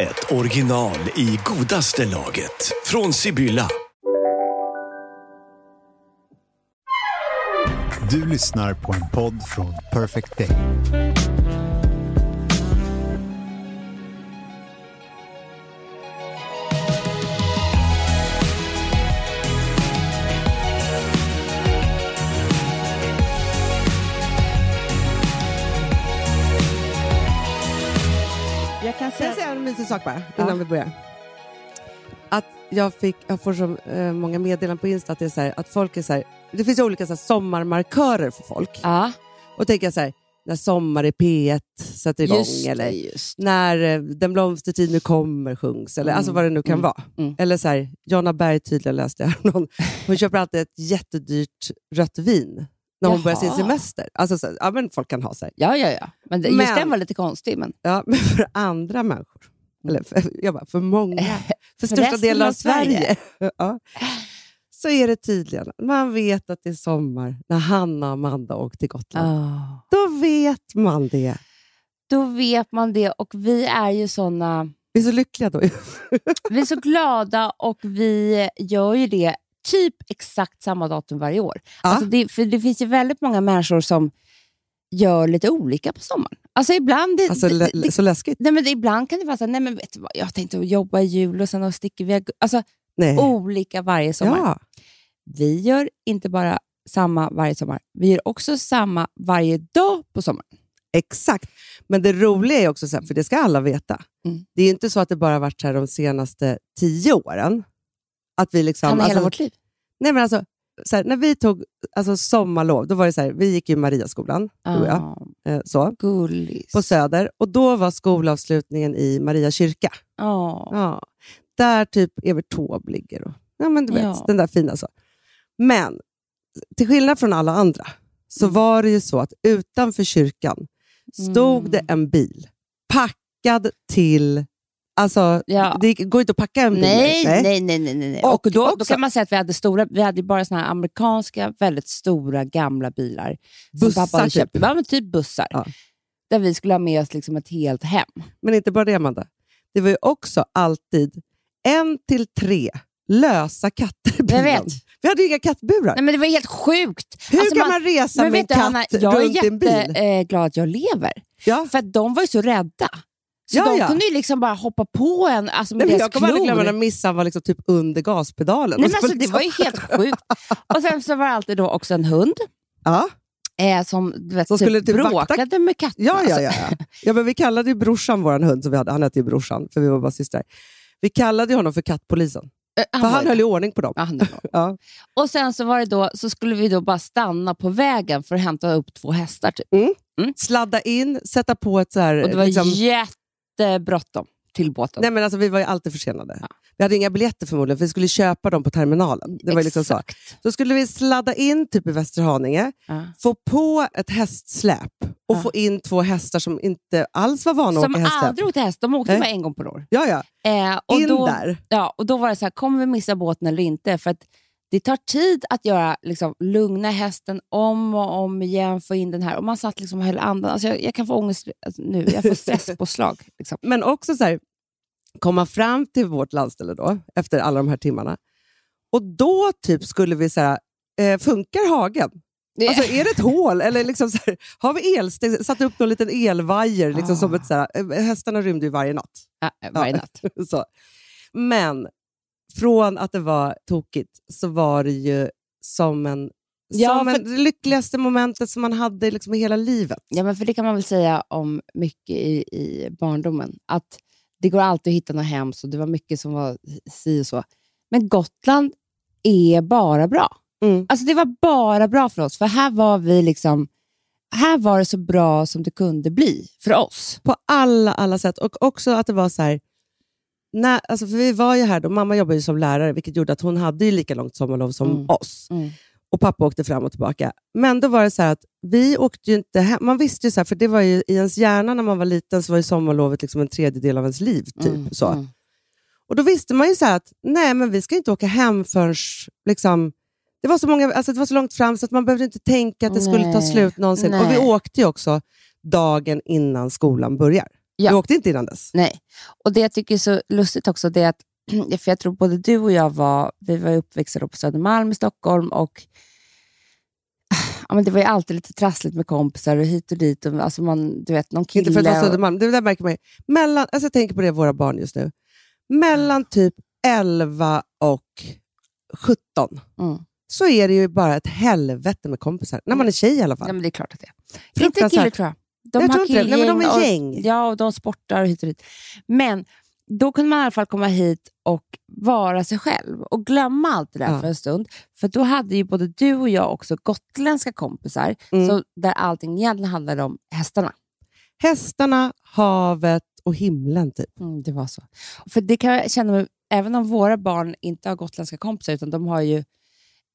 ett original i godaste laget. Från Sibylla. Du lyssnar på en podd från Perfect Day. Säga... jag säga en mysig sak bara, innan Ja. vi börjar? Att jag, fick, jag får så eh, många meddelanden på Insta att, det är så här, att folk är så här, det finns olika så här, sommarmarkörer för folk. Ja, Och tänker jag så här, när Sommar i P1 sätter igång just eller. Just. när eh, Den blomstertid nu kommer sjungs, eller Mm, alltså vad det nu kan mm, vara. mm. Eller så här, Jonna Berg tydligen läste jag, någon, hon köper alltid ett jättedyrt rött vin när hon börjar sin semester. Alltså, så ja, men folk kan ha sig. Ja, ja, ja. Men det, just Men- den var lite konstig. Men... Ja, men för andra människor, eller för, jag bara, för många, för största delen av Sverige. Ja, så är det tydligen, man vet att det är sommar när Hanna och Amanda åker till Gotland. Ah. Då vet man det. Då vet man det och vi är ju såna... Vi är så lyckliga då. Vi är så glada och vi gör ju det typ exakt samma datum varje år. Ja. Alltså det, för det finns ju väldigt många människor som gör lite olika på sommaren. Alltså ibland... Alltså, det, det, så läskigt. nej, men ibland kan det vara så nej men vet du vad, jag tänkte jobba i jul och sen och sticker vi... Alltså Nej. olika varje sommar. ja. Vi gör inte bara samma varje sommar, vi gör också samma varje dag på sommaren. Exakt. Men det roliga är också, så här, för det ska alla veta, Mm. det är inte så att det bara varit så här de senaste tio åren. Att vi liksom, Kan hela alltså, vårt liv. nej men alltså, så här, när vi tog alltså, sommarlov, då var det så här, vi gick i Mariaskolan, du och jag, eh, så, gullis. på Söder. Och då var skolavslutningen i Maria kyrka. Ja. Ja. Där typ Evert Taube ligger. Och, ja, men du vet, Ja. den där fina så. Men till skillnad från alla andra så Mm. var det ju så att utanför kyrkan stod Mm. det en bil packad till... Alltså, Ja. det går inte att packa en bil. Nej, nej, nej. nej, nej, nej. Och, Och då, då också- kan man säga att vi hade stora, vi hade bara såna här amerikanska, väldigt stora, gamla bilar. Bussar typ. köpt. Ja, men typ bussar. Ja. Där vi skulle ha med oss liksom ett helt hem. Men inte bara det, Amanda. Det var ju också alltid en till tre lösa katter i bilen. Jag vet. Vi hade ju inga kattburar. Nej, men det var helt sjukt. Hur Alltså, kan man, resa men med en katt Hanna, jag runt en är bil? jätteglad att jag lever. Ja. För att de var ju så rädda. Så Ja, de ja. kunde ju liksom bara hoppa på en alltså med Nej, deras jag kommer aldrig glömma när Missan var liksom typ under gaspedalen. Nej, men så alltså, det var ju helt sjukt. Och sen så var det alltid då också en hund Ja, eh, som vet, Som typ skulle typ vakta- bråkade med katterna. ja, ja, Alltså, ja, ja. ja men vi kallade ju brorsan, vår hund, som vi hade, han hette ju brorsan, för vi var bara systrar. Vi kallade honom för kattpolisen, eh, för han höll ju ordning på dem. Ja, han. Och sen så, var det då, så skulle vi då bara stanna på vägen för att hämta upp två hästar. Typ. Sladda in, sätta på ett så här... Och det var liksom, jättebråttom till båten. nej, men alltså, vi var ju alltid försenade. Vi hade inga biljetter förmodligen, för vi skulle köpa dem på terminalen. Det var liksom så. Då skulle vi sladda in typ i Västerhaninge, Ja. få på ett hästsläp och Ja. få in två hästar som inte alls var vana att Som åka hästsläp. aldrig åkte häst. De åkte bara en gång per år. Ja, ja. Eh, In då, där. Ja, och då var det så här, kommer vi missa båten eller inte? För att det tar tid att göra, liksom, lugna hästen om och om igen, få in den här. Och man satt liksom och höll andan. Alltså jag, jag kan få ångest alltså, nu, jag får stresspåslag. Liksom. Men också så här, komma fram till vårt landställe då, efter alla de här timmarna. Och då typ skulle vi så här, eh, funkar hagen? Alltså, är det ett hål? Eller liksom så här, har vi elstängsel? Satt upp någon liten elvajer? Liksom som Ah. ett, så här, eh, hästarna rymde ju varje natt. Ja, varje natt. så. Men från att det var tokigt så var det ju som, en, Ja, som för- en, det lyckligaste momentet som man hade liksom i hela livet. Ja, men för det kan man väl säga om mycket i, i barndomen. Att det går alltid att hitta något hemskt och det var mycket som var si och så. Men Gotland är bara bra. Mm. Alltså det var bara bra för oss, för här var vi liksom... Här var det så bra som det kunde bli för oss. På alla, alla sätt. Och också att det var så här, när, alltså för vi var ju här då, mamma jobbade ju som lärare, vilket gjorde att hon hade ju lika långt sommarlov som Mm. oss. Mm. Och pappa åkte fram och tillbaka. Men då var det så här att vi åkte ju inte hem. Man visste ju så här, för det var ju i ens hjärna när man var liten, så var ju sommarlovet liksom en tredjedel av ens liv. Typ, Mm, så. mm. Och då visste man ju så här att nej, men vi ska inte åka hem förrän... Liksom, det, var så många, alltså det var så långt fram så att man behövde inte tänka att det skulle ta Nej, slut någonsin. Och vi nej. åkte ju också dagen innan skolan börjar. Ja. Vi åkte inte innan dess. Nej. Och det jag tycker är så lustigt också, det är att för jag tror både du och jag var, vi var uppväxta på Södermalm i Stockholm och ja, men det var ju alltid lite trassligt med kompisar och hit och dit. Och, alltså man, du vet, någon kille. Inte för att vara och- Södermalm. Det där märker man ju. Mellan, alltså jag tänker på det, våra barn just nu. Mellan typ 11 och 17 Mm. så är det ju bara ett helvete med kompisar. När man är tjej i alla fall. Ja, men det är klart att det är. Inte killar tror jag. De Jag har tror inte. Nej, men de är gäng. Och, ja, och de sportar och hit och dit. Men då kunde man i alla fall komma hit och vara sig själv och glömma allt det där Ja. för en stund. För då hade ju både du och jag också gotländska kompisar Mm. så där allting egentligen handlade om hästarna. Hästarna, havet och himlen typ. Mm, det var så. För det kan jag känna, även om våra barn inte har gotländska kompisar, utan de har ju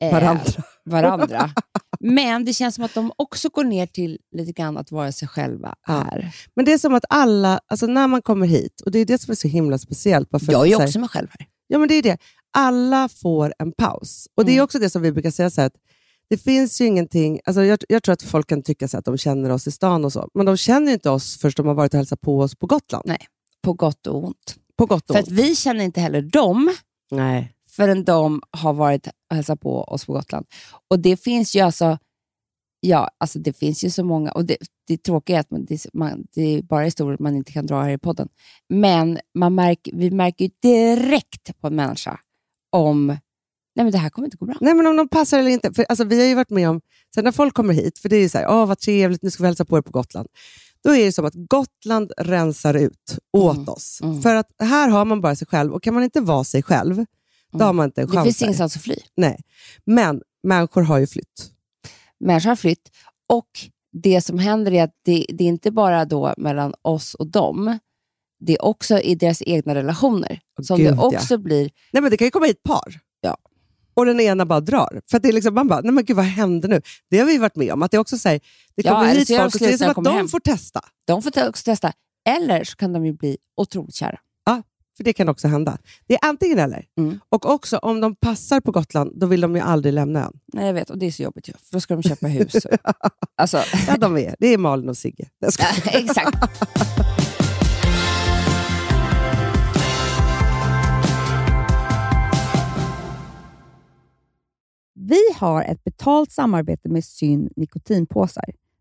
eh, Varandra. varandra. Men det känns som att de också går ner till lite grann att vara sig själva Ja. här. Men det är som att alla, alltså när man kommer hit, och det är det som är så himla speciellt. bara för Jag att är här- också mig själv här. Ja, men det är det. Alla får en paus. Och Det är Mm. också det som vi brukar säga, så här, att det finns ju ingenting... Alltså jag, jag tror att folk kan tycka så att de känner oss i stan och så, men de känner inte oss först de har varit och hälsat på oss på Gotland. Nej. På gott och ont. På gott och För att ont. vi känner inte heller dem Nej. Förrän de har varit och hälsat på oss på Gotland. Och det finns ju alltså, ja, alltså det finns ju så många, och det, det tråkiga är att man, det, man, det är bara historier man inte kan dra här i podden. Men man märker, vi märker ju direkt på en människa om, nej men det här kommer inte gå bra. Nej, men om de passar eller inte. För, alltså, vi har ju varit med om, sen när folk kommer hit, för det är ju så här, åh vad trevligt, nu ska vi hälsa på er på Gotland. Då är det som att Gotland rensar ut åt Mm, oss. mm. För att här har man bara sig själv, och kan man inte vara sig själv, då Mm. har man inte en Det chans. finns här. ingenstans att fly. Nej. Men människor har ju flytt. Människor har flytt och det som händer är att det, det är inte bara då mellan oss och dem, det är också i deras egna relationer Åh, som gud, det ja. också blir Nej, men det kan ju komma hit par. Ja. Och den ena bara drar. För det är liksom, man bara, nej men gud vad hände nu? Det har vi varit med om. Att det också säger, det Ja, kommer eller hit folk och är det när som att de hem. får testa. De får också testa. Eller så kan de ju bli otroligt kära. För det kan också hända. Det är antingen eller. Mm. Och också om de passar på Gotland, då vill de ju aldrig lämna ön. Nej, jag vet. Och det är så jobbigt. För då ska de köpa hus. alltså, Ja, de är. Det är Malin och Sigge. Ska. exakt. Vi har ett betalt samarbete med Syn nikotinpåsar.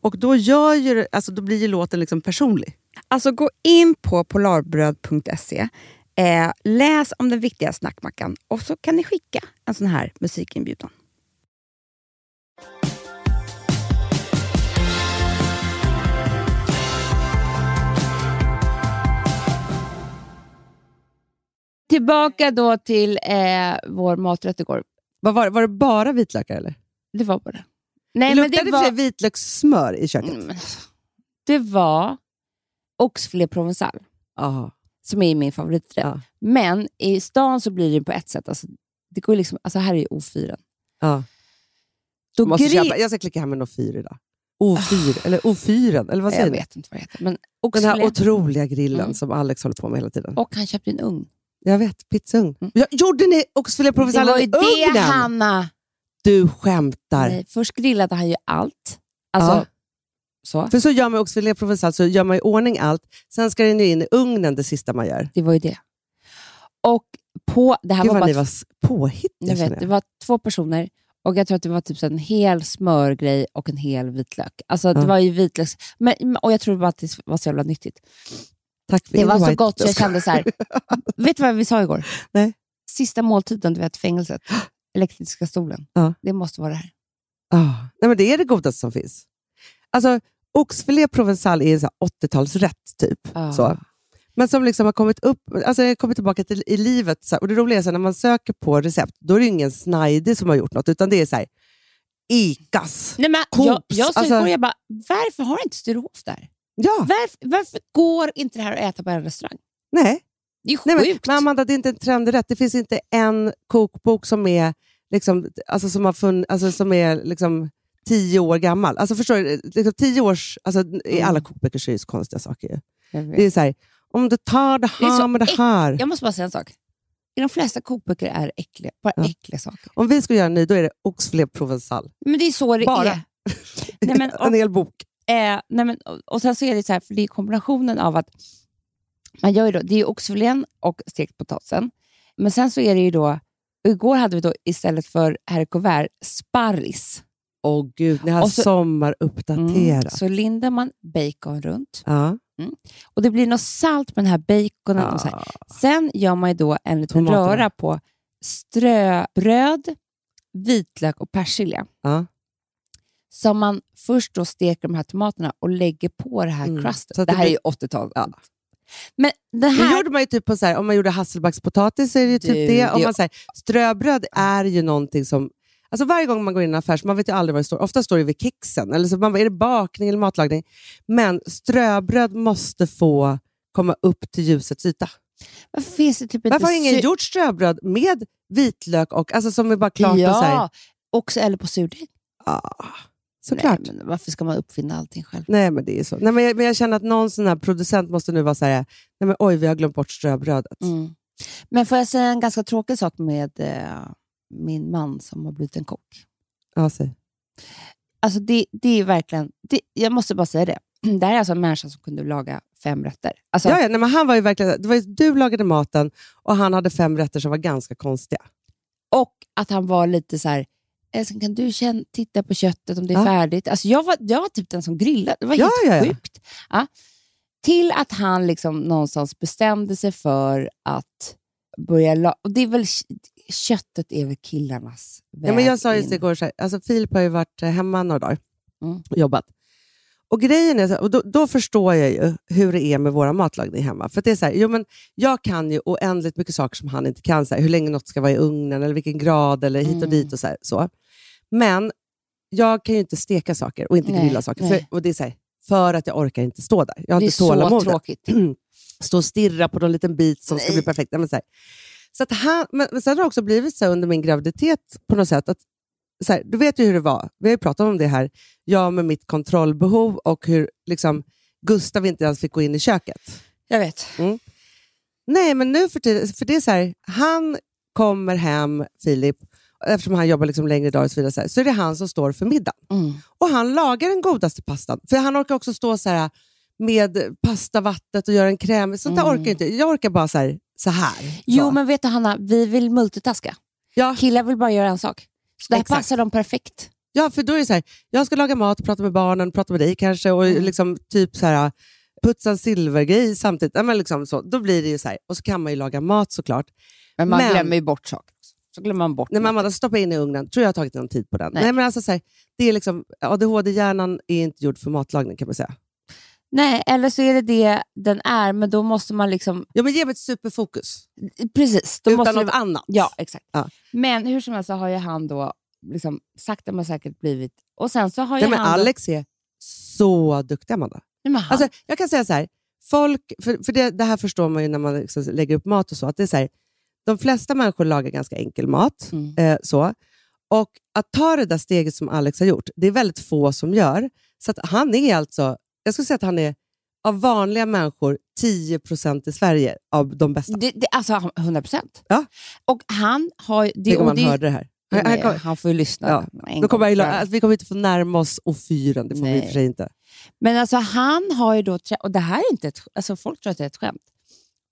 Och då, gör ju, alltså, då blir ju låten liksom personlig. Alltså gå in på polarbröd.se, eh, läs om den viktiga snackmackan och så kan ni skicka en sån här musikinbjudan. Tillbaka då till eh, vår maträtt igår. Var, det? var det bara vitlökar eller? Det var bara det. Nej, det men det luktade var, för sig vitlökssmör i köket. Mm, det var oxfilé provençal, Aha. som är min favoriträtt. Ja. Men i stan så blir det på ett sätt. Alltså, det går liksom, alltså här är ju O4. Ja. Då Måste grill- köpa. Jag ska klicka hem en O4 idag. O4, eller O4, eller vad säger Jag du? vet inte vad det heter. Men Den här otroliga grillen Mm. som Alex håller på med hela tiden. Och han köpte en ugn. Jag vet, pizzaugn. Mm. Gjorde ni oxfilé Det provençal var ju i det, ugnen? Hanna! Du skämtar. Nej, först grillade han ju allt. Alltså, Ja. så. För så gör man oxfilé provençal, så gör man i ordning allt. Sen ska den ju in i ugnen det sista man gör. Det var ju det. Och på, det här Gud var vad bara ni var påhittiga Jag vet, det var två personer och jag tror att det var typ en hel smörgrej och en hel vitlök. Alltså det Ja. var ju vitlöks... Men, och jag tror bara att det var så jävla nyttigt. Tack för Det var så gott så jag kände så här. vet du vad vi sa igår? Nej. Sista måltiden, du vet fängelset. Elektriska stolen. Ja. Det måste vara det här. Ah, nej, men det är det godaste som finns. Alltså, oxfilé provençal är en sån här 80-talsrätt typ. Ah. Så. Men som liksom har kommit upp, alltså jag har kommit tillbaka till i livet. Så här, och Det roliga är att när man söker på recept, då är det ingen snajdig som har gjort något, utan det är så här, Icas. Nej, men jag, Coops, jag sa alltså- igår, jag bara, varför har inte Sturehof där? Ja, Varför, varför går inte det här att äta på en restaurang? nej. Det är nej men, sjukt. men Amanda, det är inte en trendig rätt. Det finns inte en kokbok som är, liksom, alltså, som har funn, alltså, som är liksom, tio år gammal. Alltså, förstår du? Liksom, tio års, alltså, I alla kokböcker så är det så konstiga saker. Det är så här, om du tar det Det här med det här. Jag måste bara säga en sak. I de flesta kokböcker är äckliga, bara Ja. äckliga saker. Om vi skulle göra en ny, då är det oxfilé provençal. Men det är så det Bara. är. Nej, men, en och, hel bok. eh, nej, men, och, och sen så är det så här, för det är kombinationen av att man gör ju då, det är oxfilén och stekt potatisen. Men sen så är det ju då, igår hade vi då istället för herr Covert sparris. Åh gud, ni har Och så- sommaruppdaterat. Så lindar man bacon runt Ja. Och Det blir något salt med den här baconen. Och så här. Sen gör man ju då en liten Tomaterna. röra på ströbröd, vitlök och persilja. Ja. Som man först då steker de här tomaterna och lägger på det här Mm. crustet. Det det här är blir- ju 80-talet. Ja. Men det Det här... gjorde man ju typ på så här, om man gjorde hasselbackspotatis så är det ju typ Du, det. Om det- man, så här, ströbröd är ju någonting som... Alltså varje gång man går in i en affär, så man vet ju aldrig vad det står. Ofta står det vid kexen. Eller så man är det bakning eller matlagning? Men ströbröd måste få komma upp till ljusets yta. Varför finns det typ inte Varför har ingen gjort ströbröd med vitlök och alltså som är bara klart ja, och så här, också eller på surdeg. ah, Såklart. Nej, men varför ska man uppfinna allting själv? Nej, men det är så. Nej, men jag, men jag känner att någon sån här producent måste nu vara så här, nej men oj, vi har glömt bort ströbrödet. Mm. Men får jag säga en ganska tråkig sak med eh, min man som har blivit en kock? Ja, säg. Alltså det, det är verkligen, det, jag måste bara säga det. Det här är alltså en människa som kunde laga fem rätter. Alltså, Ja, ja, nej, men han var ju verkligen, det var ju, du lagade maten och han hade fem rätter som var ganska konstiga. Och att han var lite så här, älskling kan du känna, titta på köttet om det är Ja. färdigt? Alltså jag, var, jag var typ den som grillade. Det var Ja, helt ja, sjukt. Ja. Till att han liksom någonstans bestämde sig för att börja la- och det är väl Köttet är väl killarnas väg Ja, men jag sa just in. igår, så här, alltså Filip har ju varit eh, hemma några dagar Mm. och jobbat. Och grejen är, så och då, då förstår jag ju hur det är med våra matlagning hemma. För det är så här, jo, men jag kan ju oändligt mycket saker som han inte kan. Så här, hur länge något ska vara i ugnen, eller vilken grad, eller hit och Mm. dit. och så, här, så. Men jag kan ju inte steka saker och inte Nej, grilla saker. För, och det är så här, för att jag orkar inte stå där. Jag har Det är inte så tålamodet. tråkigt. Stå och stirra på någon liten bit som ska Nej. bli perfekt. Nej, men så. Så att han, men, men sen har det också blivit så under min graviditet på något sätt att så här, du vet ju hur det var. Vi har ju pratat om det här. Jag med mitt kontrollbehov och hur liksom, Gustav inte ens fick gå in i köket. Jag vet. Nej, men nu för tiden, för det är så här, han kommer hem, Filip, eftersom han jobbar liksom längre dagar och så vidare, så, här, så är det han som står för middagen. Mm. Och han lagar den godaste pastan. För han orkar också stå så här med pastavattnet och göra en kräm. Sånt där Mm. orkar jag inte. Jag orkar bara så här. Så här Jo, så. men vet du Hanna, vi vill multitaska. Ja. Killar vill bara göra en sak. Så det här Exakt. passar dem perfekt. Ja, för då är det så här, jag ska laga mat, prata med barnen, prata med dig kanske och Mm. liksom typ så här, putsa en silvergrej samtidigt. Ja, men liksom så. Då blir det ju så här. Och så kan man ju laga mat såklart. Men man Men- glömmer ju bort saker. Så glömmer man bort När mamma hade stoppat in i ugnen, tror jag har tagit någon tid på den. Nej. Nej. men alltså så här, det är liksom, ADHD-hjärnan är inte gjord för matlagning kan man säga. Nej, eller så är det det den är, men då måste man liksom... Ja, men ge mig ett superfokus. Precis. Då utan måste något det, annat. Ja, exakt. Ja. Men hur som helst så har ju han då liksom, sakta men säkert blivit... Och sen så har ju Nej, men han... Då, Alex är så duktig, Amanda. nej, han, Alltså, jag kan säga så här, folk, för, för det, det här förstår man ju när man liksom lägger upp mat och så, att det är så här, de flesta människor lagar ganska enkel mat. Mm. Eh, så. Och att ta det där steget som Alex har gjort, det är väldigt få som gör. Så han är alltså, jag skulle säga att han är av vanliga människor 10% i Sverige av de bästa. det, det, alltså 100 procent. Ja. Och han har. Det, Tänk om och man det, hörde det här. Ja, Han, han men kom, han får ju lyssna. Ja, då kommer jag, att vi kommer inte få närma oss offyren, det får vi i och Nej. för sig inte. Men alltså han har ju då, och det här är inte ett, alltså folk tror att det är ett skämt.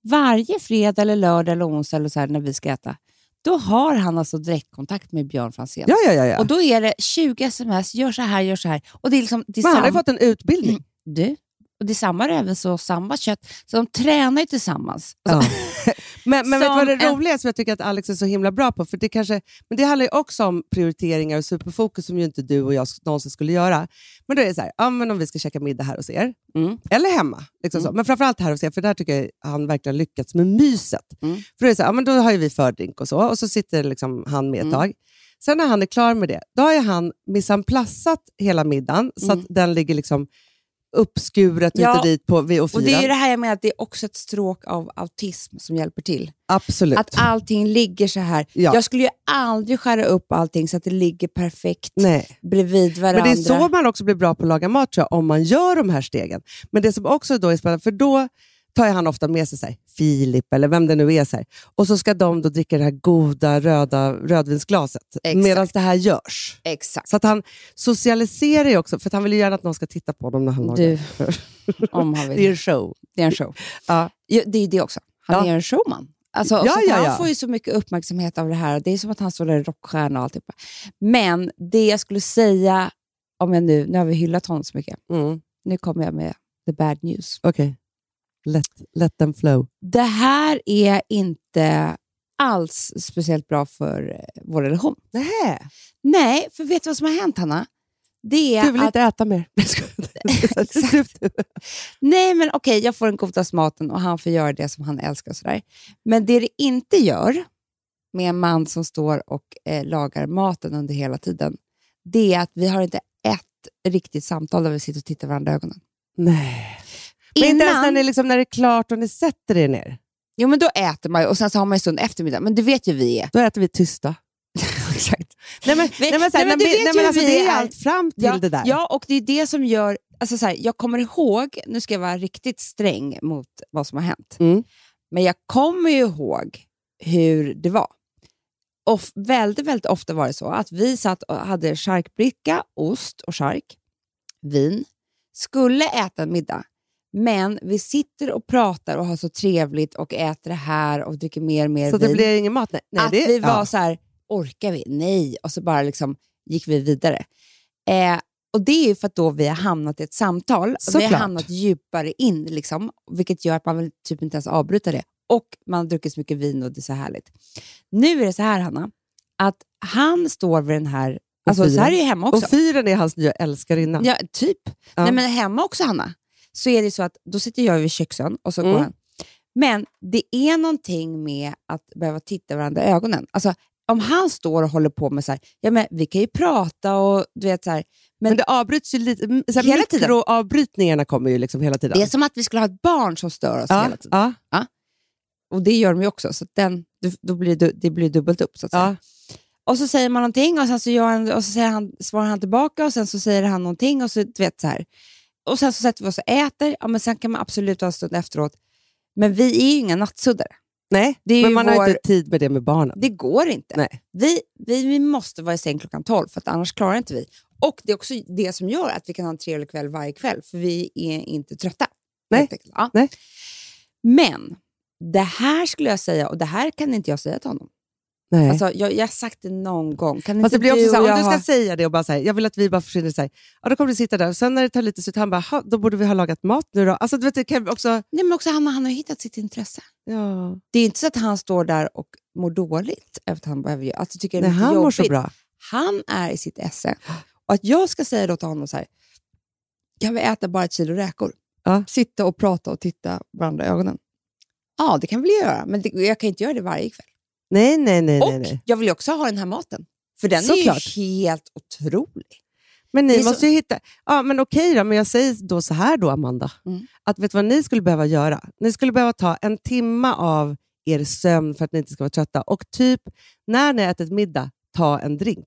Varje fredag, eller lördag eller onsdag eller så här, när vi ska äta, då har han alltså direktkontakt med Björn Franzén. Ja, ja, ja. ja. Och då är det 20 sms, gör så här, gör så här. Och det är liksom, det är han har ju fått en utbildning. Du, och det är samma röven, så samma kött. Så de tränar ju tillsammans. Ja. men men vet du vad det Som en- roliga som jag tycker att Alex är så himla bra på? För det, kanske, men det handlar ju också om prioriteringar och superfokus som ju inte du och jag någonsin skulle göra. Men då är det så här, ja, men om vi ska käka middag här hos er, Mm. eller hemma. Liksom så. Men framförallt här hos er, för där tycker jag han verkligen lyckats med myset. Mm. För då, är så här, ja, men då har ju vi fördrink och så, och så sitter liksom han med ett Mm. tag. Sen när han är klar med det, då har ju han missanplassat hela middagen så Mm. att den ligger liksom uppskuret hit Ja, och dit på vid och och det är ju det här jag menar, att det är också ett stråk av autism som hjälper till. Absolut. Att allting ligger så här. Ja. Jag skulle ju aldrig skära upp allting så att det ligger perfekt Nej. bredvid varandra. Men det är så man också blir bra på att laga mat tror jag, om man gör de här stegen. Men det som också då är spännande, för då tar han ofta med sig så här, Filip eller vem det nu är. Så här, och så ska de då dricka det här goda röda rödvinsglaset medan det här görs. Exakt. Så att han socialiserar ju också, för han vill ju gärna att någon ska titta på honom när han lagar. Om han vill. Det är en show. Det är en show. Ja. Ja, det är det också. Han Ja. är en showman. Alltså, Ja, så att ja, han ja. får ju så mycket uppmärksamhet av det här. Det är som att han står där i rockstjärna och alltihopa. Men det jag skulle säga, om jag nu, nu har vi hyllat honom så mycket. Mm. Nu kommer jag med the bad news. Okej. Let, let them flow. Det här är inte alls speciellt bra för eh, vår relation. Nej, Nej, för vet du vad som har hänt, Hanna? Det är du vill att, inte äta mer. Nej, men okej, jag får den godaste maten och han får göra det som han älskar. Och sådär. Men det det inte gör med en man som står och eh, lagar maten under hela tiden, det är att vi har inte ett riktigt samtal där vi sitter och tittar varandra i ögonen. Nej. Men inte ens när, ni liksom, när det är klart och ni sätter er ner. Jo, men då äter man ju och sen så har man en stund eftermiddag. Men det vet ju vi är. Då äter vi tysta. Exakt. Nej, men, nej, nej, nej, nej, alltså, det är är. allt fram till ja, det där. Ja, och det är det som gör... Alltså så här, jag kommer ihåg, nu ska jag vara riktigt sträng mot vad som har hänt, Mm. men jag kommer ju ihåg hur det var. Och väldigt, väldigt ofta var det så att vi satt och hade charkbricka, ost och chark, vin, skulle äta en middag, men vi sitter och pratar och har så trevligt och äter det här och dricker mer och mer Så vin det blir ingen mat? Nej, nej, att det, vi var ja. så här, orkar vi? Nej. Och så bara liksom gick vi vidare. Eh, och Det är ju för att då vi har hamnat i ett samtal. Och vi har hamnat djupare in, liksom, vilket gör att man vill typ inte ens avbryta det. Och man har druckit så mycket vin och det är så härligt. Nu är det så här, Hanna, att han står vid den här... Alltså, så här är det hemma också. Och fyren är hans nya älskarinna. Ja, typ. Ja. Nej, men hemma också, Hanna, så är det så att då sitter jag vid köksön och så Mm. går han. Men det är någonting med att behöva titta varandra i ögonen. Alltså, om han står och håller på med så här, ja men vi kan ju prata och du vet så här, Men, men det avbryts ju lite. m- Så Hela tiden. Mikroavbrytningarna kommer ju liksom hela tiden. det är som att vi skulle ha ett barn som stör oss ja, hela tiden. ja, Och det gör de ju också, så den, då blir det, det blir dubbelt upp. Så att säga. ja. Och så säger man någonting och sen så, gör han, och så säger han, svarar han tillbaka och sen så säger han någonting och så du vet så här. Och sen så sätter vi oss och äter, ja, men sen kan man absolut ha en stund efteråt. Men vi är ju inga nattsuddare. Nej, men man vår- har inte tid med det med barnen. Det går inte. Nej. Vi, vi, vi måste vara i säng klockan 12 för att annars klarar inte vi. Och det är också det som gör att vi kan ha en trevlig kväll varje kväll för vi är inte trötta. Nej. Ja. Nej. Men det här skulle jag säga, och det här kan inte jag säga till honom. Nej. Alltså, jag, jag har sagt det någon gång. Kan Fast inte det blir också du så här, och om du ska ha- säga det och bara säga, jag vill att vi bara försvinner, så här, ja, då kommer du sitta där. Sen när det tar lite slut, han bara, "Ha, då borde vi ha lagat mat nu då. Alltså, du vet, det kan också... Nej, men också han, han har hittat sitt intresse. Ja. Det är inte så att han står där och mår dåligt över att han behöver göra. Alltså, tycker det är Nej, han mår så jobbigt. bra. Han är i sitt esse. Och att jag ska säga då till honom så här, kan vi äta bara ett kilo räkor? Ja. Sitta och prata och titta varandra i ögonen. Ja, det kan vi göra, men det, jag kan inte göra det varje kväll. Nej, nej, nej. och nej, nej. jag vill ju också ha den här maten. För den Såklart. är ju helt otrolig. Men ni så- måste ju hitta... Ja, men okej då, men jag säger då så här då, Amanda. Mm. Att vet du vad ni skulle behöva göra? Ni skulle behöva ta en timma av er sömn för att ni inte ska vara trötta. Och typ, när ni har ätit middag, ta en drink.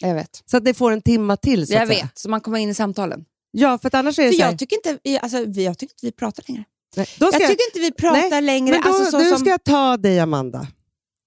Jag vet. Så att ni får en timma till. Så Jag att säga. vet, så man kommer in i samtalen. Ja, för att annars är det För så här, jag tycker inte, alltså, jag tycker inte vi pratar längre. nej, ska Jag tycker inte vi pratar nej, längre. Men då, alltså, så nu som... ska jag ta dig, Amanda.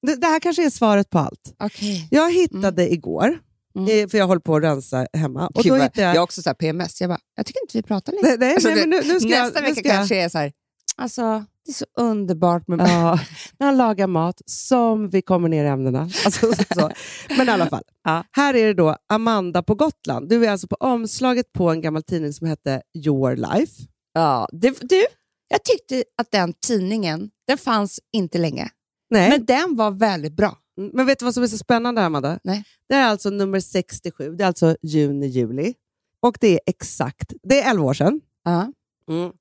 Det, det här kanske är svaret på allt. Okej. Jag hittade igår, Mm. eh, för jag håller på att rensa hemma. Och Gud, då hittade jag... jag har också så här PMS. Jag bara, jag tycker inte vi pratar längre. nej, nej, Alltså, nej, men nu, nu ska jag, Nästa nu vecka ska jag, kanske är så här, alltså det är så underbart med Ja, när han lagar mat som vi kommer ner i ämnena. Alltså, så. Men i alla fall, Ja. här är det då Amanda på Gotland. Du är alltså på omslaget på en gammal tidning som hette Your Life. Ja, det, du, jag tyckte att den tidningen, den fanns inte länge. Nej. Men den var väldigt bra. Mm, Men vet du vad som är så spännande här, Amanda? Nej. Det är alltså nummer 67, det är alltså juni-juli. Och det är exakt, det är 11 år sedan. Ja. Mm.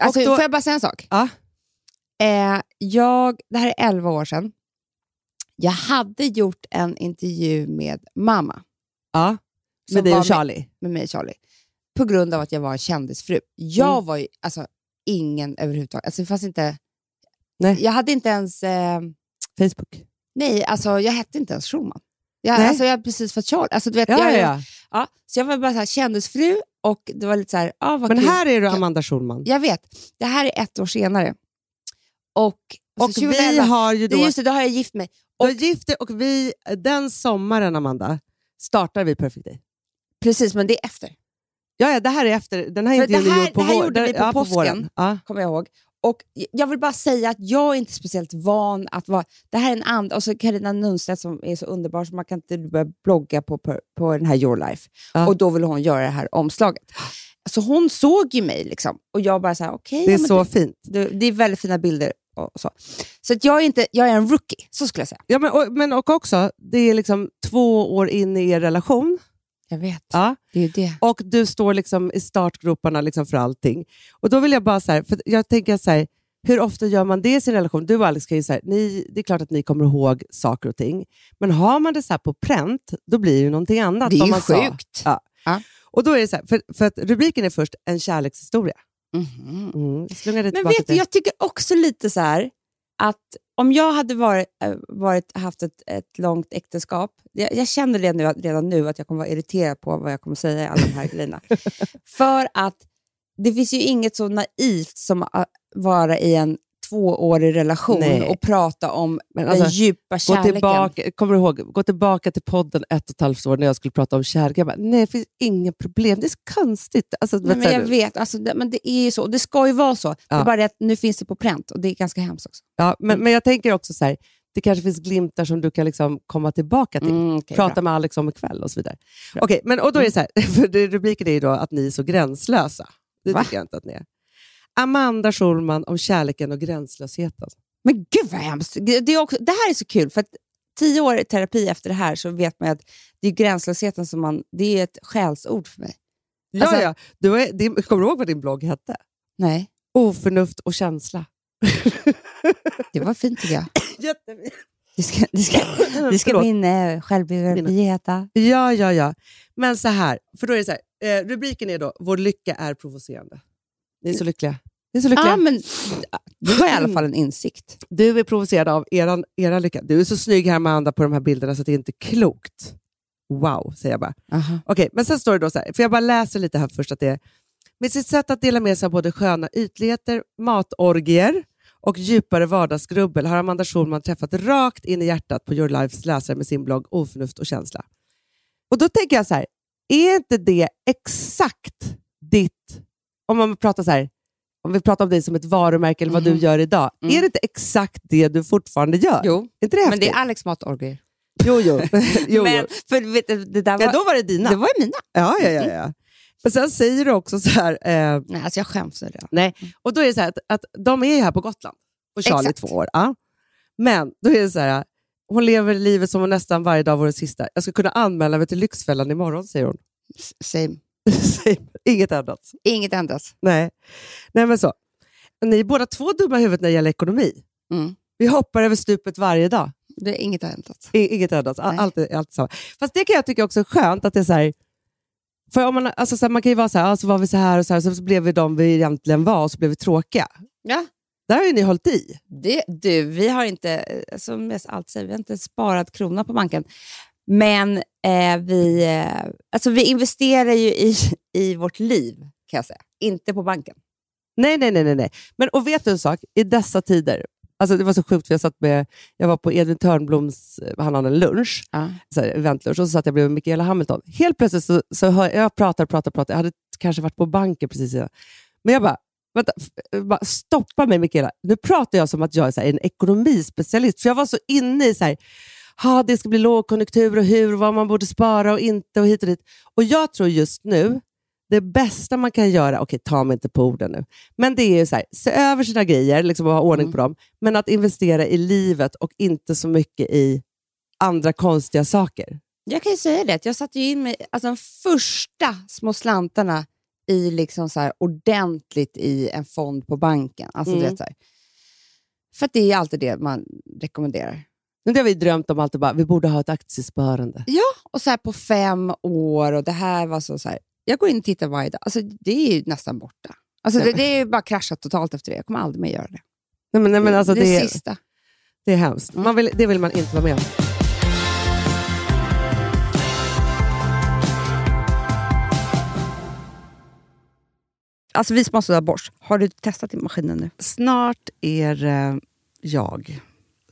Alltså, då- Får jag bara säga en sak? Ja. Eh, jag, det här är 11 år sedan. Jag hade gjort en intervju med mamma, Ja, Som med dig och Charlie. med mig och Charlie, på grund av att jag var en kändisfru. Jag Mm. var ju alltså, ingen överhuvudtaget. Alltså, det fanns inte, Nej. Jag hade inte ens... Eh, Facebook. nej, alltså, jag hette inte ens Schulman. Jag, Nej. alltså, jag hade precis fått Charlie. Alltså, du vet, Ja, jag, ja, ja. Så jag var bara så här, kändisfru och det var lite så här, ah, vad Men kul. här är du Amanda Schulman. Jag vet, det här är ett år senare. Och, Och vi 2011 har ju då... det, just det, då har jag gift mig. Du har gift dig och vi, den sommaren, Amanda, startar vi Perfect Day. Precis, men det är efter, Ja, ja, det här är efter. Den här intervjun det är gjord på, det här vår, gjorde vi på ja, påsken. våren. Ja. kommer jag ihåg. Och jag vill bara säga att jag är inte speciellt van att vara... Det här är en and, och så Carina Nunstedt som är så underbar så man kan inte börja blogga på, på, på den här Your Life. Ja. Och då vill hon göra det här omslaget. så hon såg ju mig liksom, och jag bara så här, okej. Det är ja, så fint. det, det är väldigt fina bilder. Och så så att jag, är inte, jag är en rookie, så skulle jag säga. Ja, men, och, men och också, det är liksom två år in i er relation. Jag vet. Ja. Det är det. Och du står liksom i startgroparna liksom för allting. Och då vill jag bara så här, för jag tänker så här, hur ofta gör man det i sin relation? Du och Alex, kan ju här, ni, det är klart att ni kommer ihåg saker och ting. Men har man det så här på pränt, då blir det ju någonting annat. Det är ju sjukt. Ja. Ja. Och då är det så här, för, för att rubriken är först en kärlekshistoria. Mhm. Mm. Det Men vet du, jag tycker också lite så här att om jag hade varit, äh, varit, haft ett, ett långt äktenskap, jag, jag känner det nu, redan nu att jag kommer vara irriterad på vad jag kommer säga i alla de här grejerna. För att det finns ju inget så naivt som att vara i en tvåårig relation Nej. och prata om Men den alltså, djupa Gå kärleken. tillbaka, kommer du ihåg, gå tillbaka till podden ett och ett halvt år när jag skulle prata om kärlek. Jag bara, nej, det finns inga problem. Det är så konstigt. Alltså, Nej, men du- jag vet, alltså, det, men det är ju så. Det ska ju vara så. Det Ja. är bara det att nu finns det på pränt och det är ganska hemskt också. ja, men, men jag tänker också så här, det kanske finns glimtar som du kan liksom komma tillbaka till. Mm, okej, Prata bra. med Alex om ikväll och så vidare. Okej, men, och då är det så här, för det, rubriken är ju då att ni är så gränslösa. Det Va? tycker jag inte att ni är. Amanda Schulman om kärleken och gränslösheten. Men gud vad hemskt. Det, är också, det här är så kul, för att tio år i terapi efter det här så vet man att det är gränslösheten som man, det är ett skällsord för mig. Ja, Alltså- ja. Du är, din, kommer du ihåg vad din blogg hette? Nej, Oförnuft och känsla. det var fint tycker jag. Jättefint. Det ska, det ska, det ska min eh, självbiografi heta. Ja, ja, ja. Men så här, för då är det så här, eh, rubriken är då Vår lycka är provocerande. Ni är så lyckliga. Ni är så lyckliga. Ja, men det var i alla fall en insikt. Du är provocerad av eran, era lycka. Du är så snygg här Amanda på de här bilderna så det är inte klokt. Wow, säger jag bara. Aha. Okej, men sen står det då så här, för jag bara läser lite här först att det är med sitt sätt att dela med sig av både sköna ytligheter, matorgier och djupare vardagsgrubbel har Amanda Schulman träffat rakt in i hjärtat på Your Lifes läsare med sin blogg Oförnuft och känsla. Och då tänker jag så här, är inte det exakt ditt, om man pratar så här, om vi pratar om dig som ett varumärke eller vad du Mhm. gör idag, Mm. är det inte exakt det du fortfarande gör? Jo, inte det men det är Alex matorgier. Jo, jo. jo, men, för, det där var, Ja, då var det dina. det var mina. Ja, ja, ja. ja. Men sen säger du också så här, eh, Nej, alltså jag skäms för det. nej, och då är det så här att, att de är ju här på Gotland och Charlie Exakt. två år. Ja. Men då är det så här, hon lever livet som om nästan varje dag vore sista. Jag ska kunna anmäla mig till Lyxfällan imorgon, säger hon. Same. Inget annat. Inget ändras. Nej. nej, men så. Ni är båda två dumma i huvudet när det gäller ekonomi. Mm. Vi hoppar över stupet varje dag. Det är inget ändrats. I- Inget. All, Nej. allt, allt samma. Fast det kan jag tycka också är skönt att det är så här, för om man, alltså så här, man kan ju vara så här, ah, så var vi så här och så här, så blev vi de vi egentligen var och så blev vi tråkiga. Ja. Där har ju ni hållit i. Det, du, vi har inte, som jag alltid säger, vi har inte sparat krona på banken. Men eh, vi, eh, alltså vi investerar ju i, i vårt liv, kan jag säga. Inte på banken. Nej, nej, nej. nej, nej. Men och vet du en sak? I dessa tider, alltså det var så sjukt för jag satt med, jag var på Edvin Törnbloms, eh, han hade en lunch, Ja. så här, eventlunch, och så satt jag bredvid Mikaela Hamilton. Helt plötsligt så, så hör jag pratar, pratar, pratar. Jag hade kanske varit på banken precis innan. Men jag bara, vänta, f- bara stoppa mig Mikaela. Nu pratar jag som att jag är här, en ekonomispecialist. För jag var så inne i så här, ha, det ska bli lågkonjunktur och hur, vad man borde spara och inte och hit och dit. Och jag tror just nu, det bästa man kan göra, okej ta mig inte på orden nu, men det är ju så här, se över sina grejer liksom, och ha ordning på dem, men att investera i livet och inte så mycket i andra konstiga saker. Jag kan ju säga det, jag satte ju in mig, alltså de första små slantarna i liksom så här ordentligt i en fond på banken. Alltså, Mm. vet, så här. För det är alltid det man rekommenderar. Det har vi drömt om alltid, bara, vi borde ha ett aktiesparande. Ja, och så här på fem år och det här var så, så här. Jag går in och tittar varje dag. Alltså, det är ju nästan borta. Alltså, det, det är bara kraschat totalt efter det. Jag kommer aldrig mer göra det. Nej, men, nej, men alltså, det, det, är, sista. det är hemskt. Man vill, det vill man inte vara med om. Alltså vi som har borst, har du testat i maskinen nu? Snart är det jag